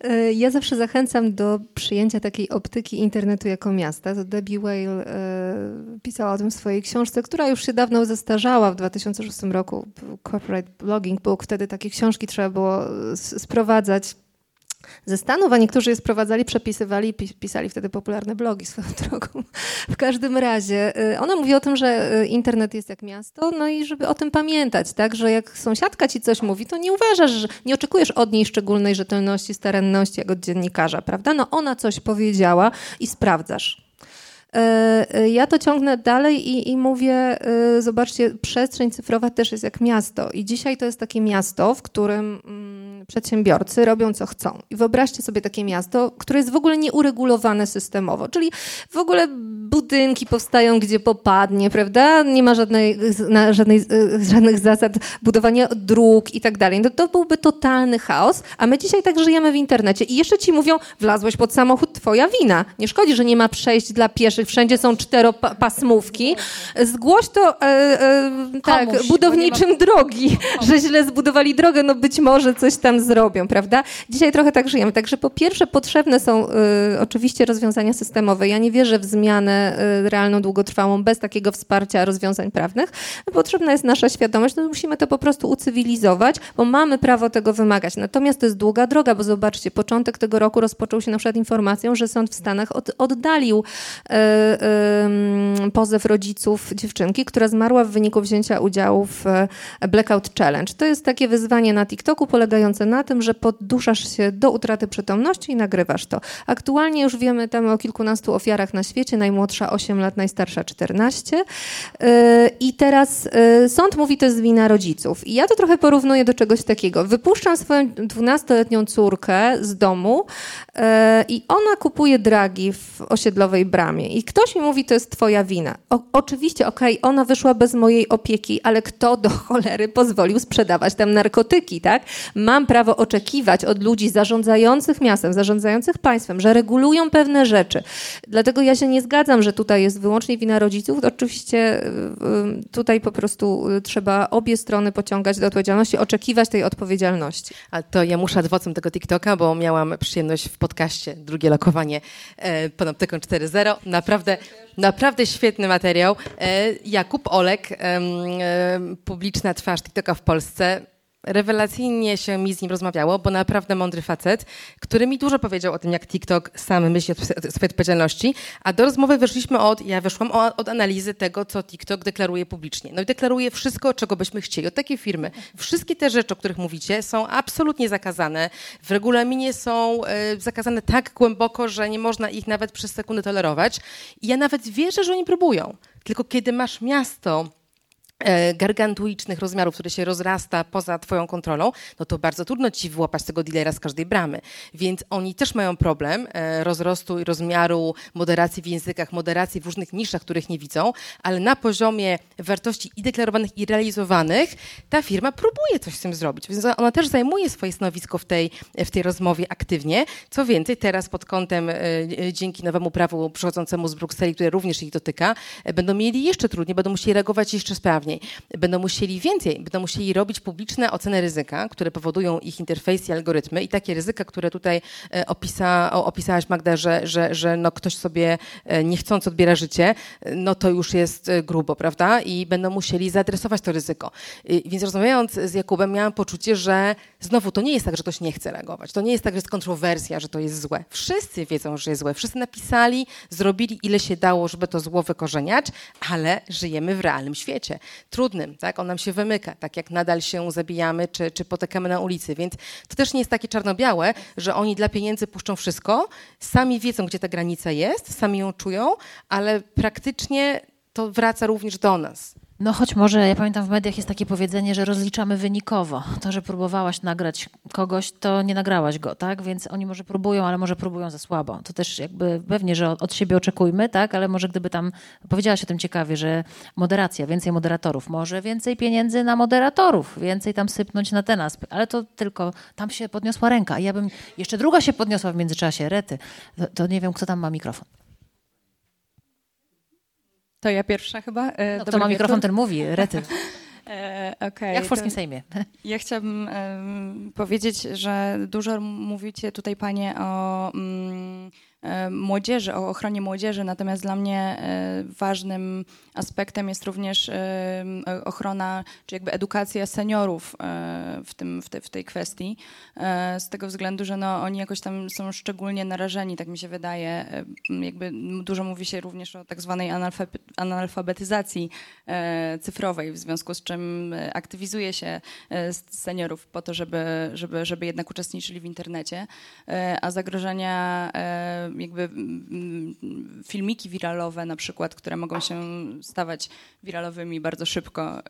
E, ja zawsze zachęcam do przyjęcia takiej optyki internetu jako miasta. To Debbie Whale e, pisała o tym w swojej książce, która już się dawno zestarzała w 2006 roku. Corporate Blogging Book. Wtedy takie książki trzeba było sprowadzać ze Stanów, a niektórzy je sprowadzali, przepisywali pisali wtedy popularne blogi swoją (laughs) drogą. W każdym razie y, ona mówi o tym, że y, internet jest jak miasto, no i żeby o tym pamiętać, tak, że jak sąsiadka ci coś mówi, to nie uważasz, że nie oczekujesz od niej szczególnej rzetelności, staranności jak od dziennikarza, prawda? No ona coś powiedziała i sprawdzasz. Y, ja to ciągnę dalej i, i, mówię, zobaczcie, przestrzeń cyfrowa też jest jak miasto. I dzisiaj to jest takie miasto, w którym mm, przedsiębiorcy robią co chcą. I wyobraźcie sobie takie miasto, które jest w ogóle nieuregulowane systemowo, czyli w ogóle budynki powstają gdzie popadnie, prawda? Nie ma żadnej, żadnej, żadnych zasad budowania dróg i tak dalej. No to byłby totalny chaos, a my dzisiaj tak żyjemy w internecie i jeszcze ci mówią, wlazłeś pod samochód, twoja wina. Nie szkodzi, że nie ma przejść dla pieszych, wszędzie są czteropasmówki. Zgłoś to e, e, tak, Komuś, budowniczym ma... drogi, Komuś. że źle zbudowali drogę, no być może coś tam zrobią, prawda? Dzisiaj trochę tak żyjemy. Także po pierwsze potrzebne są y, oczywiście rozwiązania systemowe. Ja nie wierzę w zmianę y, realną, długotrwałą bez takiego wsparcia rozwiązań prawnych. Potrzebna jest nasza świadomość, no musimy to po prostu ucywilizować, bo mamy prawo tego wymagać. Natomiast to jest długa droga, bo zobaczcie, początek tego roku rozpoczął się na przykład informacją, że sąd w Stanach od, oddalił y, pozew rodziców dziewczynki, która zmarła w wyniku wzięcia udziału w Blackout Challenge. To jest takie wyzwanie na TikToku polegające na tym, że podduszasz się do utraty przytomności i nagrywasz to. Aktualnie już wiemy tam o kilkunastu ofiarach na świecie, najmłodsza 8 lat, najstarsza 14. Y, I teraz y, sąd mówi, to jest wina rodziców. I ja to trochę porównuję do czegoś takiego. Wypuszczam swoją 12-letnią córkę z domu y, i ona kupuje dragi w osiedlowej bramie. I ktoś mi mówi, to jest twoja wina. O, oczywiście, okej, okay, ona wyszła bez mojej opieki, ale kto do cholery pozwolił sprzedawać tam narkotyki, tak? Mam prawo oczekiwać od ludzi zarządzających miastem, zarządzających państwem, że regulują pewne rzeczy. Dlatego ja się nie zgadzam, że tutaj jest wyłącznie wina rodziców. Oczywiście tutaj po prostu y, trzeba obie strony pociągać do odpowiedzialności, oczekiwać tej odpowiedzialności. A to ja muszę adwocem tego TikToka, bo miałam przyjemność w podcaście drugie lokowanie e, Panoptyką 4.0. Naprawdę, naprawdę świetny materiał. E, Jakub Olek, publiczna twarz TikToka w Polsce rewelacyjnie się mi z nim rozmawiało, bo naprawdę mądry facet, który mi dużo powiedział o tym, jak TikTok sam myśli o swojej odpowiedzialności, a do rozmowy wyszliśmy od, ja wyszłam od analizy tego, co TikTok deklaruje publicznie. No i deklaruje wszystko, czego byśmy chcieli. Od takiej firmy. Wszystkie te rzeczy, o których mówicie, są absolutnie zakazane. W regulaminie są y, zakazane tak głęboko, że nie można ich nawet przez sekundę tolerować. I ja nawet wierzę, że oni próbują. Tylko kiedy masz miasto, E, gargantuicznych rozmiarów, który się rozrasta poza twoją kontrolą, no to bardzo trudno ci wyłapać tego dealera z każdej bramy. Więc oni też mają problem e, rozrostu i rozmiaru, moderacji w językach, moderacji w różnych niszach, których nie widzą, ale na poziomie wartości i deklarowanych, i realizowanych, ta firma próbuje coś z tym zrobić. Więc ona też zajmuje swoje stanowisko w tej, w tej rozmowie aktywnie. Co więcej, teraz pod kątem, e, dzięki nowemu prawu przychodzącemu z Brukseli, które również ich dotyka, będą mieli jeszcze trudniej, będą musieli reagować jeszcze sprawniej będą musieli więcej, będą musieli robić publiczne oceny ryzyka, które powodują ich interfejs i algorytmy i takie ryzyka, które tutaj e, opisa, opisałaś Magda, że, że, że no ktoś sobie e, niechcący odbiera życie, no to już jest e, grubo, prawda? I będą musieli zaadresować to ryzyko. Więc rozmawiając z Jakubem miałam poczucie, że znowu to nie jest tak, że ktoś nie chce reagować. To nie jest tak, że jest kontrowersja, że to jest złe. Wszyscy wiedzą, że jest złe. Wszyscy napisali, zrobili ile się dało, żeby to zło wykorzeniać, ale żyjemy w realnym świecie trudnym, tak? On nam się wymyka, tak jak nadal się zabijamy czy, czy potykamy na ulicy, więc to też nie jest takie czarno-białe, że oni dla pieniędzy puszczą wszystko, sami wiedzą, gdzie ta granica jest, sami ją czują, ale praktycznie to wraca również do nas. No choć może, ja pamiętam w mediach jest takie powiedzenie, że rozliczamy wynikowo. To, że próbowałaś nagrać kogoś, to nie nagrałaś go, tak? Więc oni może próbują, ale może próbują za słabo. To też jakby pewnie, że od siebie oczekujmy, tak? Ale może gdyby tam, powiedziałaś o tym ciekawie, że moderacja, więcej moderatorów, może więcej pieniędzy na moderatorów, więcej tam sypnąć na ten aspekt. Ale to tylko, tam się podniosła ręka. Ja bym, jeszcze druga się podniosła w międzyczasie, rety. To, to nie wiem, kto tam ma mikrofon. To ja pierwsza chyba. E, no, kto ma mikrofon, ten mówi, (laughs) rety. E, okay, Jak w polskim Sejmie. (laughs) Ja chciałabym um, powiedzieć, że dużo mówicie tutaj panie o um, młodzieży, o ochronie młodzieży, natomiast dla mnie e, ważnym aspektem jest również e, ochrona, czy jakby edukacja seniorów w, tym, w, te, w tej kwestii, z tego względu, że no, oni jakoś tam są szczególnie narażeni, tak mi się wydaje. Jakby dużo mówi się również o tak zwanej analfabetyzacji cyfrowej, w związku z czym aktywizuje się seniorów po to, żeby, żeby, żeby jednak uczestniczyli w internecie, a zagrożenia jakby mm, filmiki wiralowe na przykład, które mogą się stawać wiralowymi bardzo szybko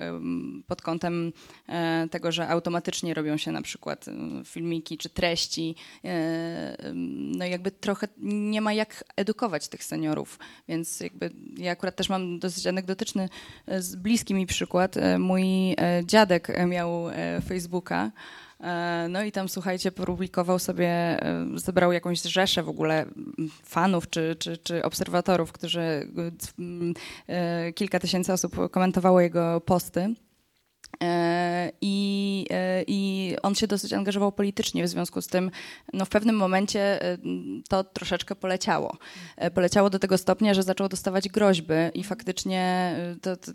pod kątem e, tego, że automatycznie robią się na przykład filmiki czy treści. No jakby trochę nie ma jak edukować tych seniorów, więc jakby ja akurat też mam dosyć anegdotyczny, z bliskim mi przykład. Mój dziadek miał Facebooka, E, no i tam, słuchajcie, publikował sobie, e, zebrał jakąś rzeszę w ogóle fanów czy, czy, czy obserwatorów, którzy e, kilka tysięcy osób komentowało jego posty. E, I, e, I on się dosyć angażował politycznie, w związku z tym no w pewnym momencie e, to troszeczkę poleciało. Poleciało do tego stopnia, że zaczął dostawać groźby i faktycznie to, to,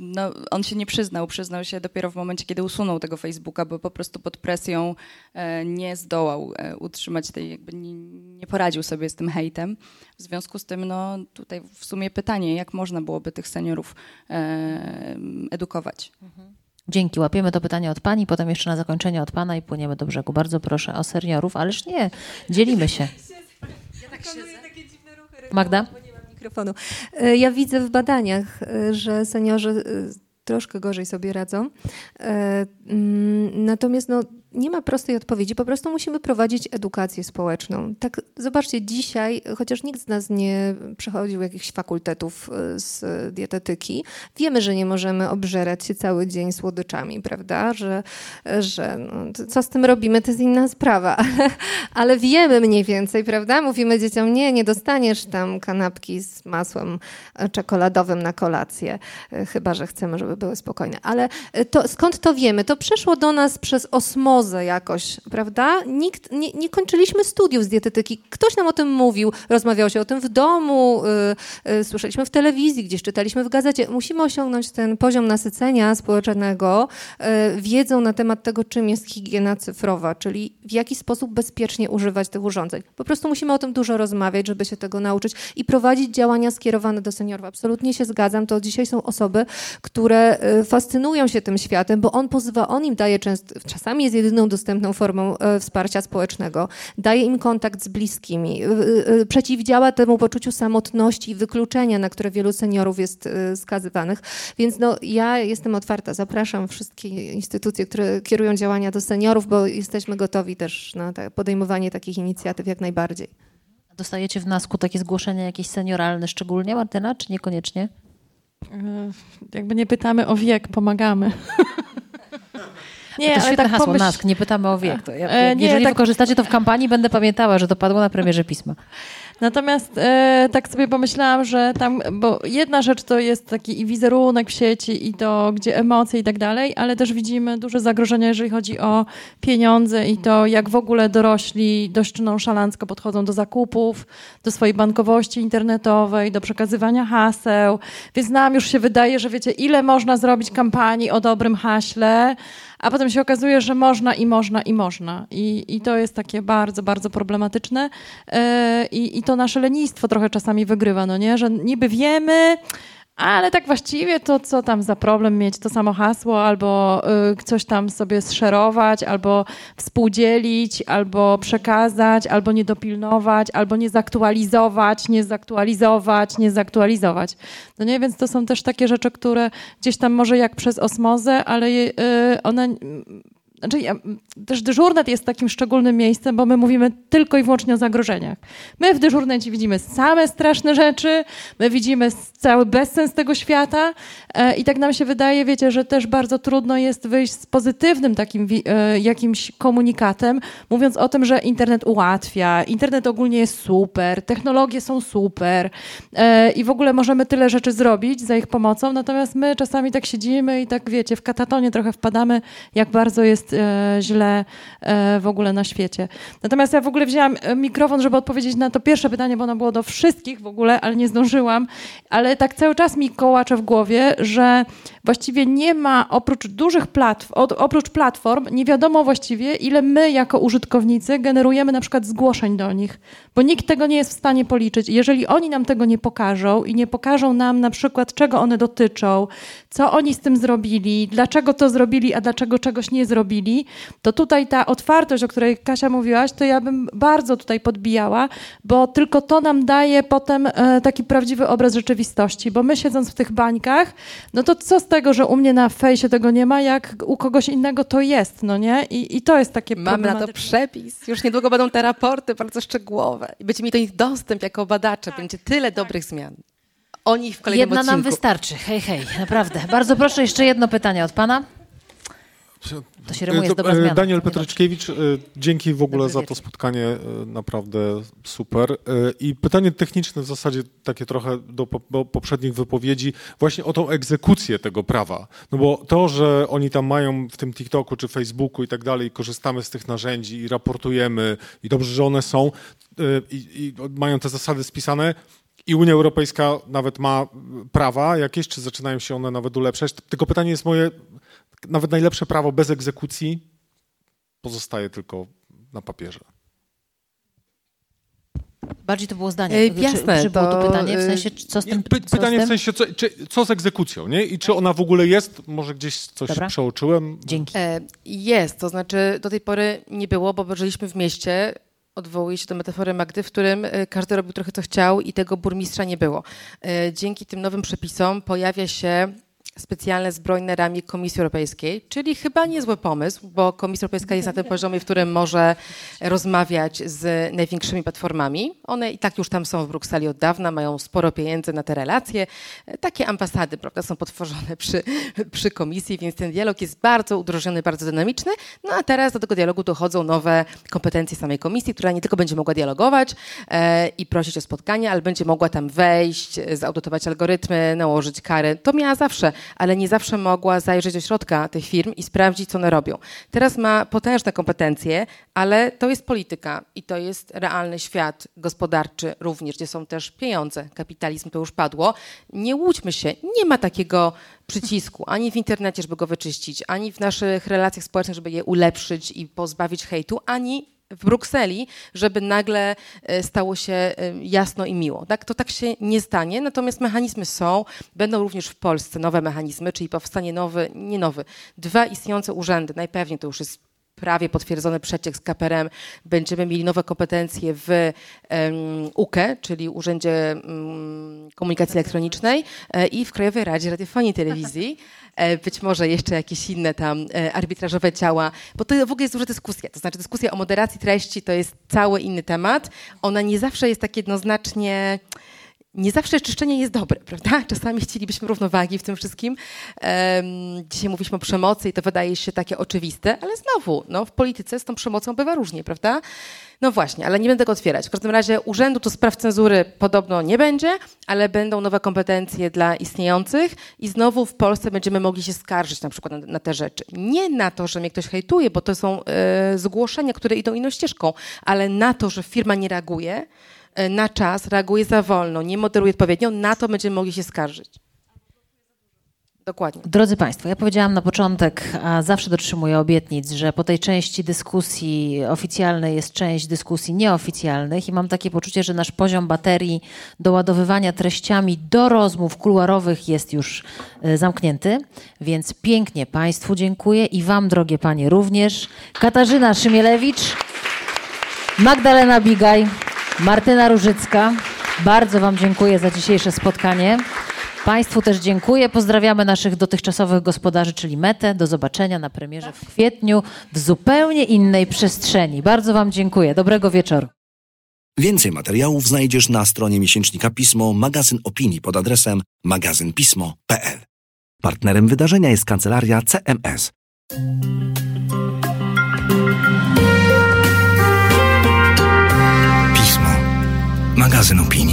no, on się nie przyznał. Przyznał się dopiero w momencie, kiedy usunął tego Facebooka, bo po prostu pod presją nie zdołał utrzymać tej, jakby nie, nie poradził sobie z tym hejtem. W związku z tym no, tutaj w sumie pytanie, jak można byłoby tych seniorów edukować. Mhm. Dzięki. Łapiemy to pytanie od pani, potem jeszcze na zakończenie od pana i płyniemy do brzegu. Bardzo proszę o seniorów, ależ nie, dzielimy się. Ja tak Magda? mikrofonu. E, ja widzę w badaniach, e, że seniorzy e, troszkę gorzej sobie radzą. Mm, natomiast no, nie ma prostej odpowiedzi, po prostu musimy prowadzić edukację społeczną. Tak, zobaczcie, dzisiaj, chociaż nikt z nas nie przechodził jakichś fakultetów y, z dietetyki, wiemy, że nie możemy obżerać się cały dzień słodyczami, prawda? Że, że no, co z tym robimy, to jest inna sprawa, (laughs) ale, wiemy mniej więcej, prawda? Mówimy dzieciom, nie, nie dostaniesz tam kanapki z masłem czekoladowym na kolację, y, chyba, że chcemy, żeby były spokojne. Ale y, to, skąd to wiemy? To przeszło do nas przez osmozę jakoś, prawda? Nikt, nie, nie, kończyliśmy studiów z dietetyki. Ktoś nam o tym mówił, rozmawiał się o tym w domu, y, y, słyszeliśmy w telewizji, gdzieś czytaliśmy w gazecie. Musimy osiągnąć ten poziom nasycenia społecznego y, wiedzą na temat tego, czym jest higiena cyfrowa, czyli w jaki sposób bezpiecznie używać tych urządzeń. Po prostu musimy o tym dużo rozmawiać, żeby się tego nauczyć i prowadzić działania skierowane do seniorów. Absolutnie się zgadzam. To dzisiaj są osoby, które y, fascynują się tym światem, bo on pozwala, on im daje często, czasami jest jedyny jedyną dostępną formą e, wsparcia społecznego, daje im kontakt z bliskimi, e, e, przeciwdziała temu poczuciu samotności i wykluczenia, na które wielu seniorów jest skazywanych. Więc no, ja jestem otwarta, zapraszam wszystkie instytucje, które kierują działania do seniorów, bo jesteśmy gotowi też na podejmowanie takich inicjatyw jak najbardziej. Dostajecie w nasku takie zgłoszenia jakieś senioralne szczególnie, Martyna, czy niekoniecznie? Jakby nie pytamy o wiek, pomagamy. (laughs) Nie, to ale świetne tak hasło, pomyśl... NASK, nie pytamy o wiek. To e, nie, jeżeli tak... wykorzystacie to w kampanii, będę pamiętała, że to padło na premierze pisma. Natomiast e, tak sobie pomyślałam, że tam, bo jedna rzecz to jest taki i wizerunek w sieci i to, gdzie emocje i tak dalej, ale też widzimy duże zagrożenia, jeżeli chodzi o pieniądze i to, jak w ogóle dorośli dość nonszalancko podchodzą do zakupów, do swojej bankowości internetowej, do przekazywania haseł. Więc nam już się wydaje, że wiecie, ile można zrobić kampanii o dobrym haśle, a potem się okazuje, że można i można i można. I, i to jest takie bardzo, bardzo problematyczne. Yy, I to nasze lenistwo trochę czasami wygrywa, no nie? Że niby wiemy, ale tak właściwie to co tam za problem mieć to samo hasło, albo y, coś tam sobie zszerować, albo współdzielić, albo przekazać, albo nie dopilnować, albo nie zaktualizować, nie zaktualizować, nie zaktualizować. No nie, więc to są też takie rzeczy, które gdzieś tam może jak przez osmozę, ale y, one znaczy ja, też dyżurnet jest takim szczególnym miejscem, bo my mówimy tylko i wyłącznie o zagrożeniach. My w dyżurnecie widzimy same straszne rzeczy, my widzimy cały bezsens tego świata e, i tak nam się wydaje, wiecie, że też bardzo trudno jest wyjść z pozytywnym takim e, jakimś komunikatem, mówiąc o tym, że internet ułatwia, internet ogólnie jest super, technologie są super e, i w ogóle możemy tyle rzeczy zrobić za ich pomocą, natomiast my czasami tak siedzimy i tak, wiecie, w katatonie trochę wpadamy, jak bardzo jest E, źle e, w ogóle na świecie. Natomiast ja w ogóle wzięłam e, mikrofon, żeby odpowiedzieć na to pierwsze pytanie, bo ono było do wszystkich w ogóle, ale nie zdążyłam. Ale tak cały czas mi kołacze w głowie, że właściwie nie ma oprócz dużych platform, oprócz platform, nie wiadomo właściwie, ile my jako użytkownicy generujemy na przykład zgłoszeń do nich, bo nikt tego nie jest w stanie policzyć. Jeżeli oni nam tego nie pokażą i nie pokażą nam na przykład, czego one dotyczą, co oni z tym zrobili, dlaczego to zrobili, a dlaczego czegoś nie zrobili, to tutaj ta otwartość, o której Kasia mówiłaś, to ja bym bardzo tutaj podbijała, bo tylko to nam daje potem e, taki prawdziwy obraz rzeczywistości, bo my siedząc w tych bańkach, no to co z tego, że u mnie na fejsie tego nie ma, jak u kogoś innego to jest, no nie? I, i to jest takie Mamy na to przepis. Już niedługo będą te raporty bardzo szczegółowe i będzie mi do nich dostęp jako badacze. Będzie tyle dobrych zmian. O nich w kolejnym Jedna odcinku. nam wystarczy. Hej, hej, naprawdę. Bardzo proszę, jeszcze jedno pytanie od pana. To się rymuje To, dobra e, zmiana. Daniel. Petryczkiewicz, e, dzięki w ogóle za to spotkanie, e, naprawdę super. I pytanie techniczne w zasadzie takie trochę do, po- do poprzednich wypowiedzi, właśnie o tą egzekucję tego prawa. No bo to, że oni tam mają w tym TikToku czy Facebooku i tak dalej, korzystamy z tych narzędzi i raportujemy i dobrze, że one są i, i mają te zasady spisane, i Unia Europejska nawet ma prawa jakieś, czy zaczynają się one nawet ulepszać. Tylko pytanie jest moje, nawet najlepsze prawo bez egzekucji pozostaje tylko na papierze. Bardziej to było zdanie. E, jasne, czy było to to, pytanie, w e, sensie, czy- co z Nie, tym py, co z pytanie w tym? sensie, co, czy, co z egzekucją, nie? I czy ona w ogóle jest? Może gdzieś coś Dobra. przeoczyłem? Dzięki. E, Jest, to znaczy do tej pory nie było, bo żyliśmy w mieście, odwołuję się do metafory Magdy, w którym każdy robił trochę co chciał i tego burmistrza nie było. E, Dzięki tym nowym przepisom pojawia się specjalne zbrojne ramię Komisji Europejskiej, czyli chyba niezły pomysł, bo Komisja Europejska jest na tym poziomie, w którym może rozmawiać z największymi platformami. One i tak już tam są w Brukseli od dawna, mają sporo pieniędzy na te relacje. Takie ambasady prawda, są potworzone przy, przy komisji, więc ten dialog jest bardzo udrożniony, bardzo dynamiczny. No a teraz do tego dialogu dochodzą nowe kompetencje samej komisji, która nie tylko będzie mogła dialogować e, i prosić o spotkania, ale będzie mogła tam wejść, zaudytować algorytmy, nałożyć kary. To miała zawsze, ale nie zawsze mogła zajrzeć do środka tych firm i sprawdzić, co one robią. Teraz ma potężne kompetencje, ale to jest polityka i to jest realny świat gospodarczy również, gdzie są też pieniądze. Kapitalizm to już padło. Nie łudźmy się, nie ma takiego przycisku ani w internecie, żeby go wyczyścić, ani w naszych relacjach społecznych, żeby je ulepszyć i pozbawić hejtu, ani w Brukseli, żeby nagle e, stało się e, jasno i miło. Tak? To tak się nie stanie, natomiast mechanizmy są, będą również w Polsce nowe mechanizmy, czyli powstanie nowy, nie nowy, dwa istniejące urzędy, najpewniej to już jest prawie potwierdzony przeciek z KPRM, będziemy mieli nowe kompetencje w UKE, czyli Urzędzie em, Komunikacji Elektronicznej e, i w Krajowej Radzie Radiofonii i Telewizji. E, być może jeszcze jakieś inne tam e, arbitrażowe ciała, bo to w ogóle jest duża dyskusja. To znaczy dyskusja o moderacji treści to jest cały inny temat. Ona nie zawsze jest tak jednoznacznie nie zawsze czyszczenie jest dobre, (laughs) prawda? Czasami chcielibyśmy równowagi w tym wszystkim. Dzisiaj mówiliśmy o przemocy i to wydaje się takie oczywiste, ale znowu, no, w polityce z tą przemocą bywa różnie, prawda? No właśnie, ale nie będę tego otwierać. W każdym razie urzędu to spraw cenzury podobno nie będzie, ale będą nowe kompetencje dla istniejących i znowu w Polsce będziemy mogli się skarżyć na przykład na, na te rzeczy. Nie na to, że mnie ktoś hejtuje, bo to są e, zgłoszenia, które idą inną ścieżką, ale na to, że firma nie reaguje, na czas, reaguje za wolno, nie moderuje odpowiednio, na to będziemy mogli się skarżyć. Dokładnie. Drodzy Państwo, ja powiedziałam na początek, a zawsze dotrzymuję obietnic, że po tej części dyskusji oficjalnej jest część dyskusji nieoficjalnych i mam takie poczucie, że nasz poziom baterii doładowywania treściami do rozmów kuluarowych jest już e, zamknięty, więc pięknie Państwu dziękuję i Wam, drogie Panie, również. Katarzyna Szymielewicz, Magdalena Bigaj, Martyna Różycka, bardzo Wam dziękuję za dzisiejsze spotkanie. Państwu też dziękuję. Pozdrawiamy naszych dotychczasowych gospodarzy, czyli Metę. Do zobaczenia na premierze w kwietniu w zupełnie innej przestrzeni. Bardzo Wam dziękuję. Dobrego wieczoru. Więcej materiałów znajdziesz na stronie miesięcznika Pismo, magazyn opinii pod adresem magazynpismo.pl. Partnerem wydarzenia jest kancelaria CMS. Magazyn opinii.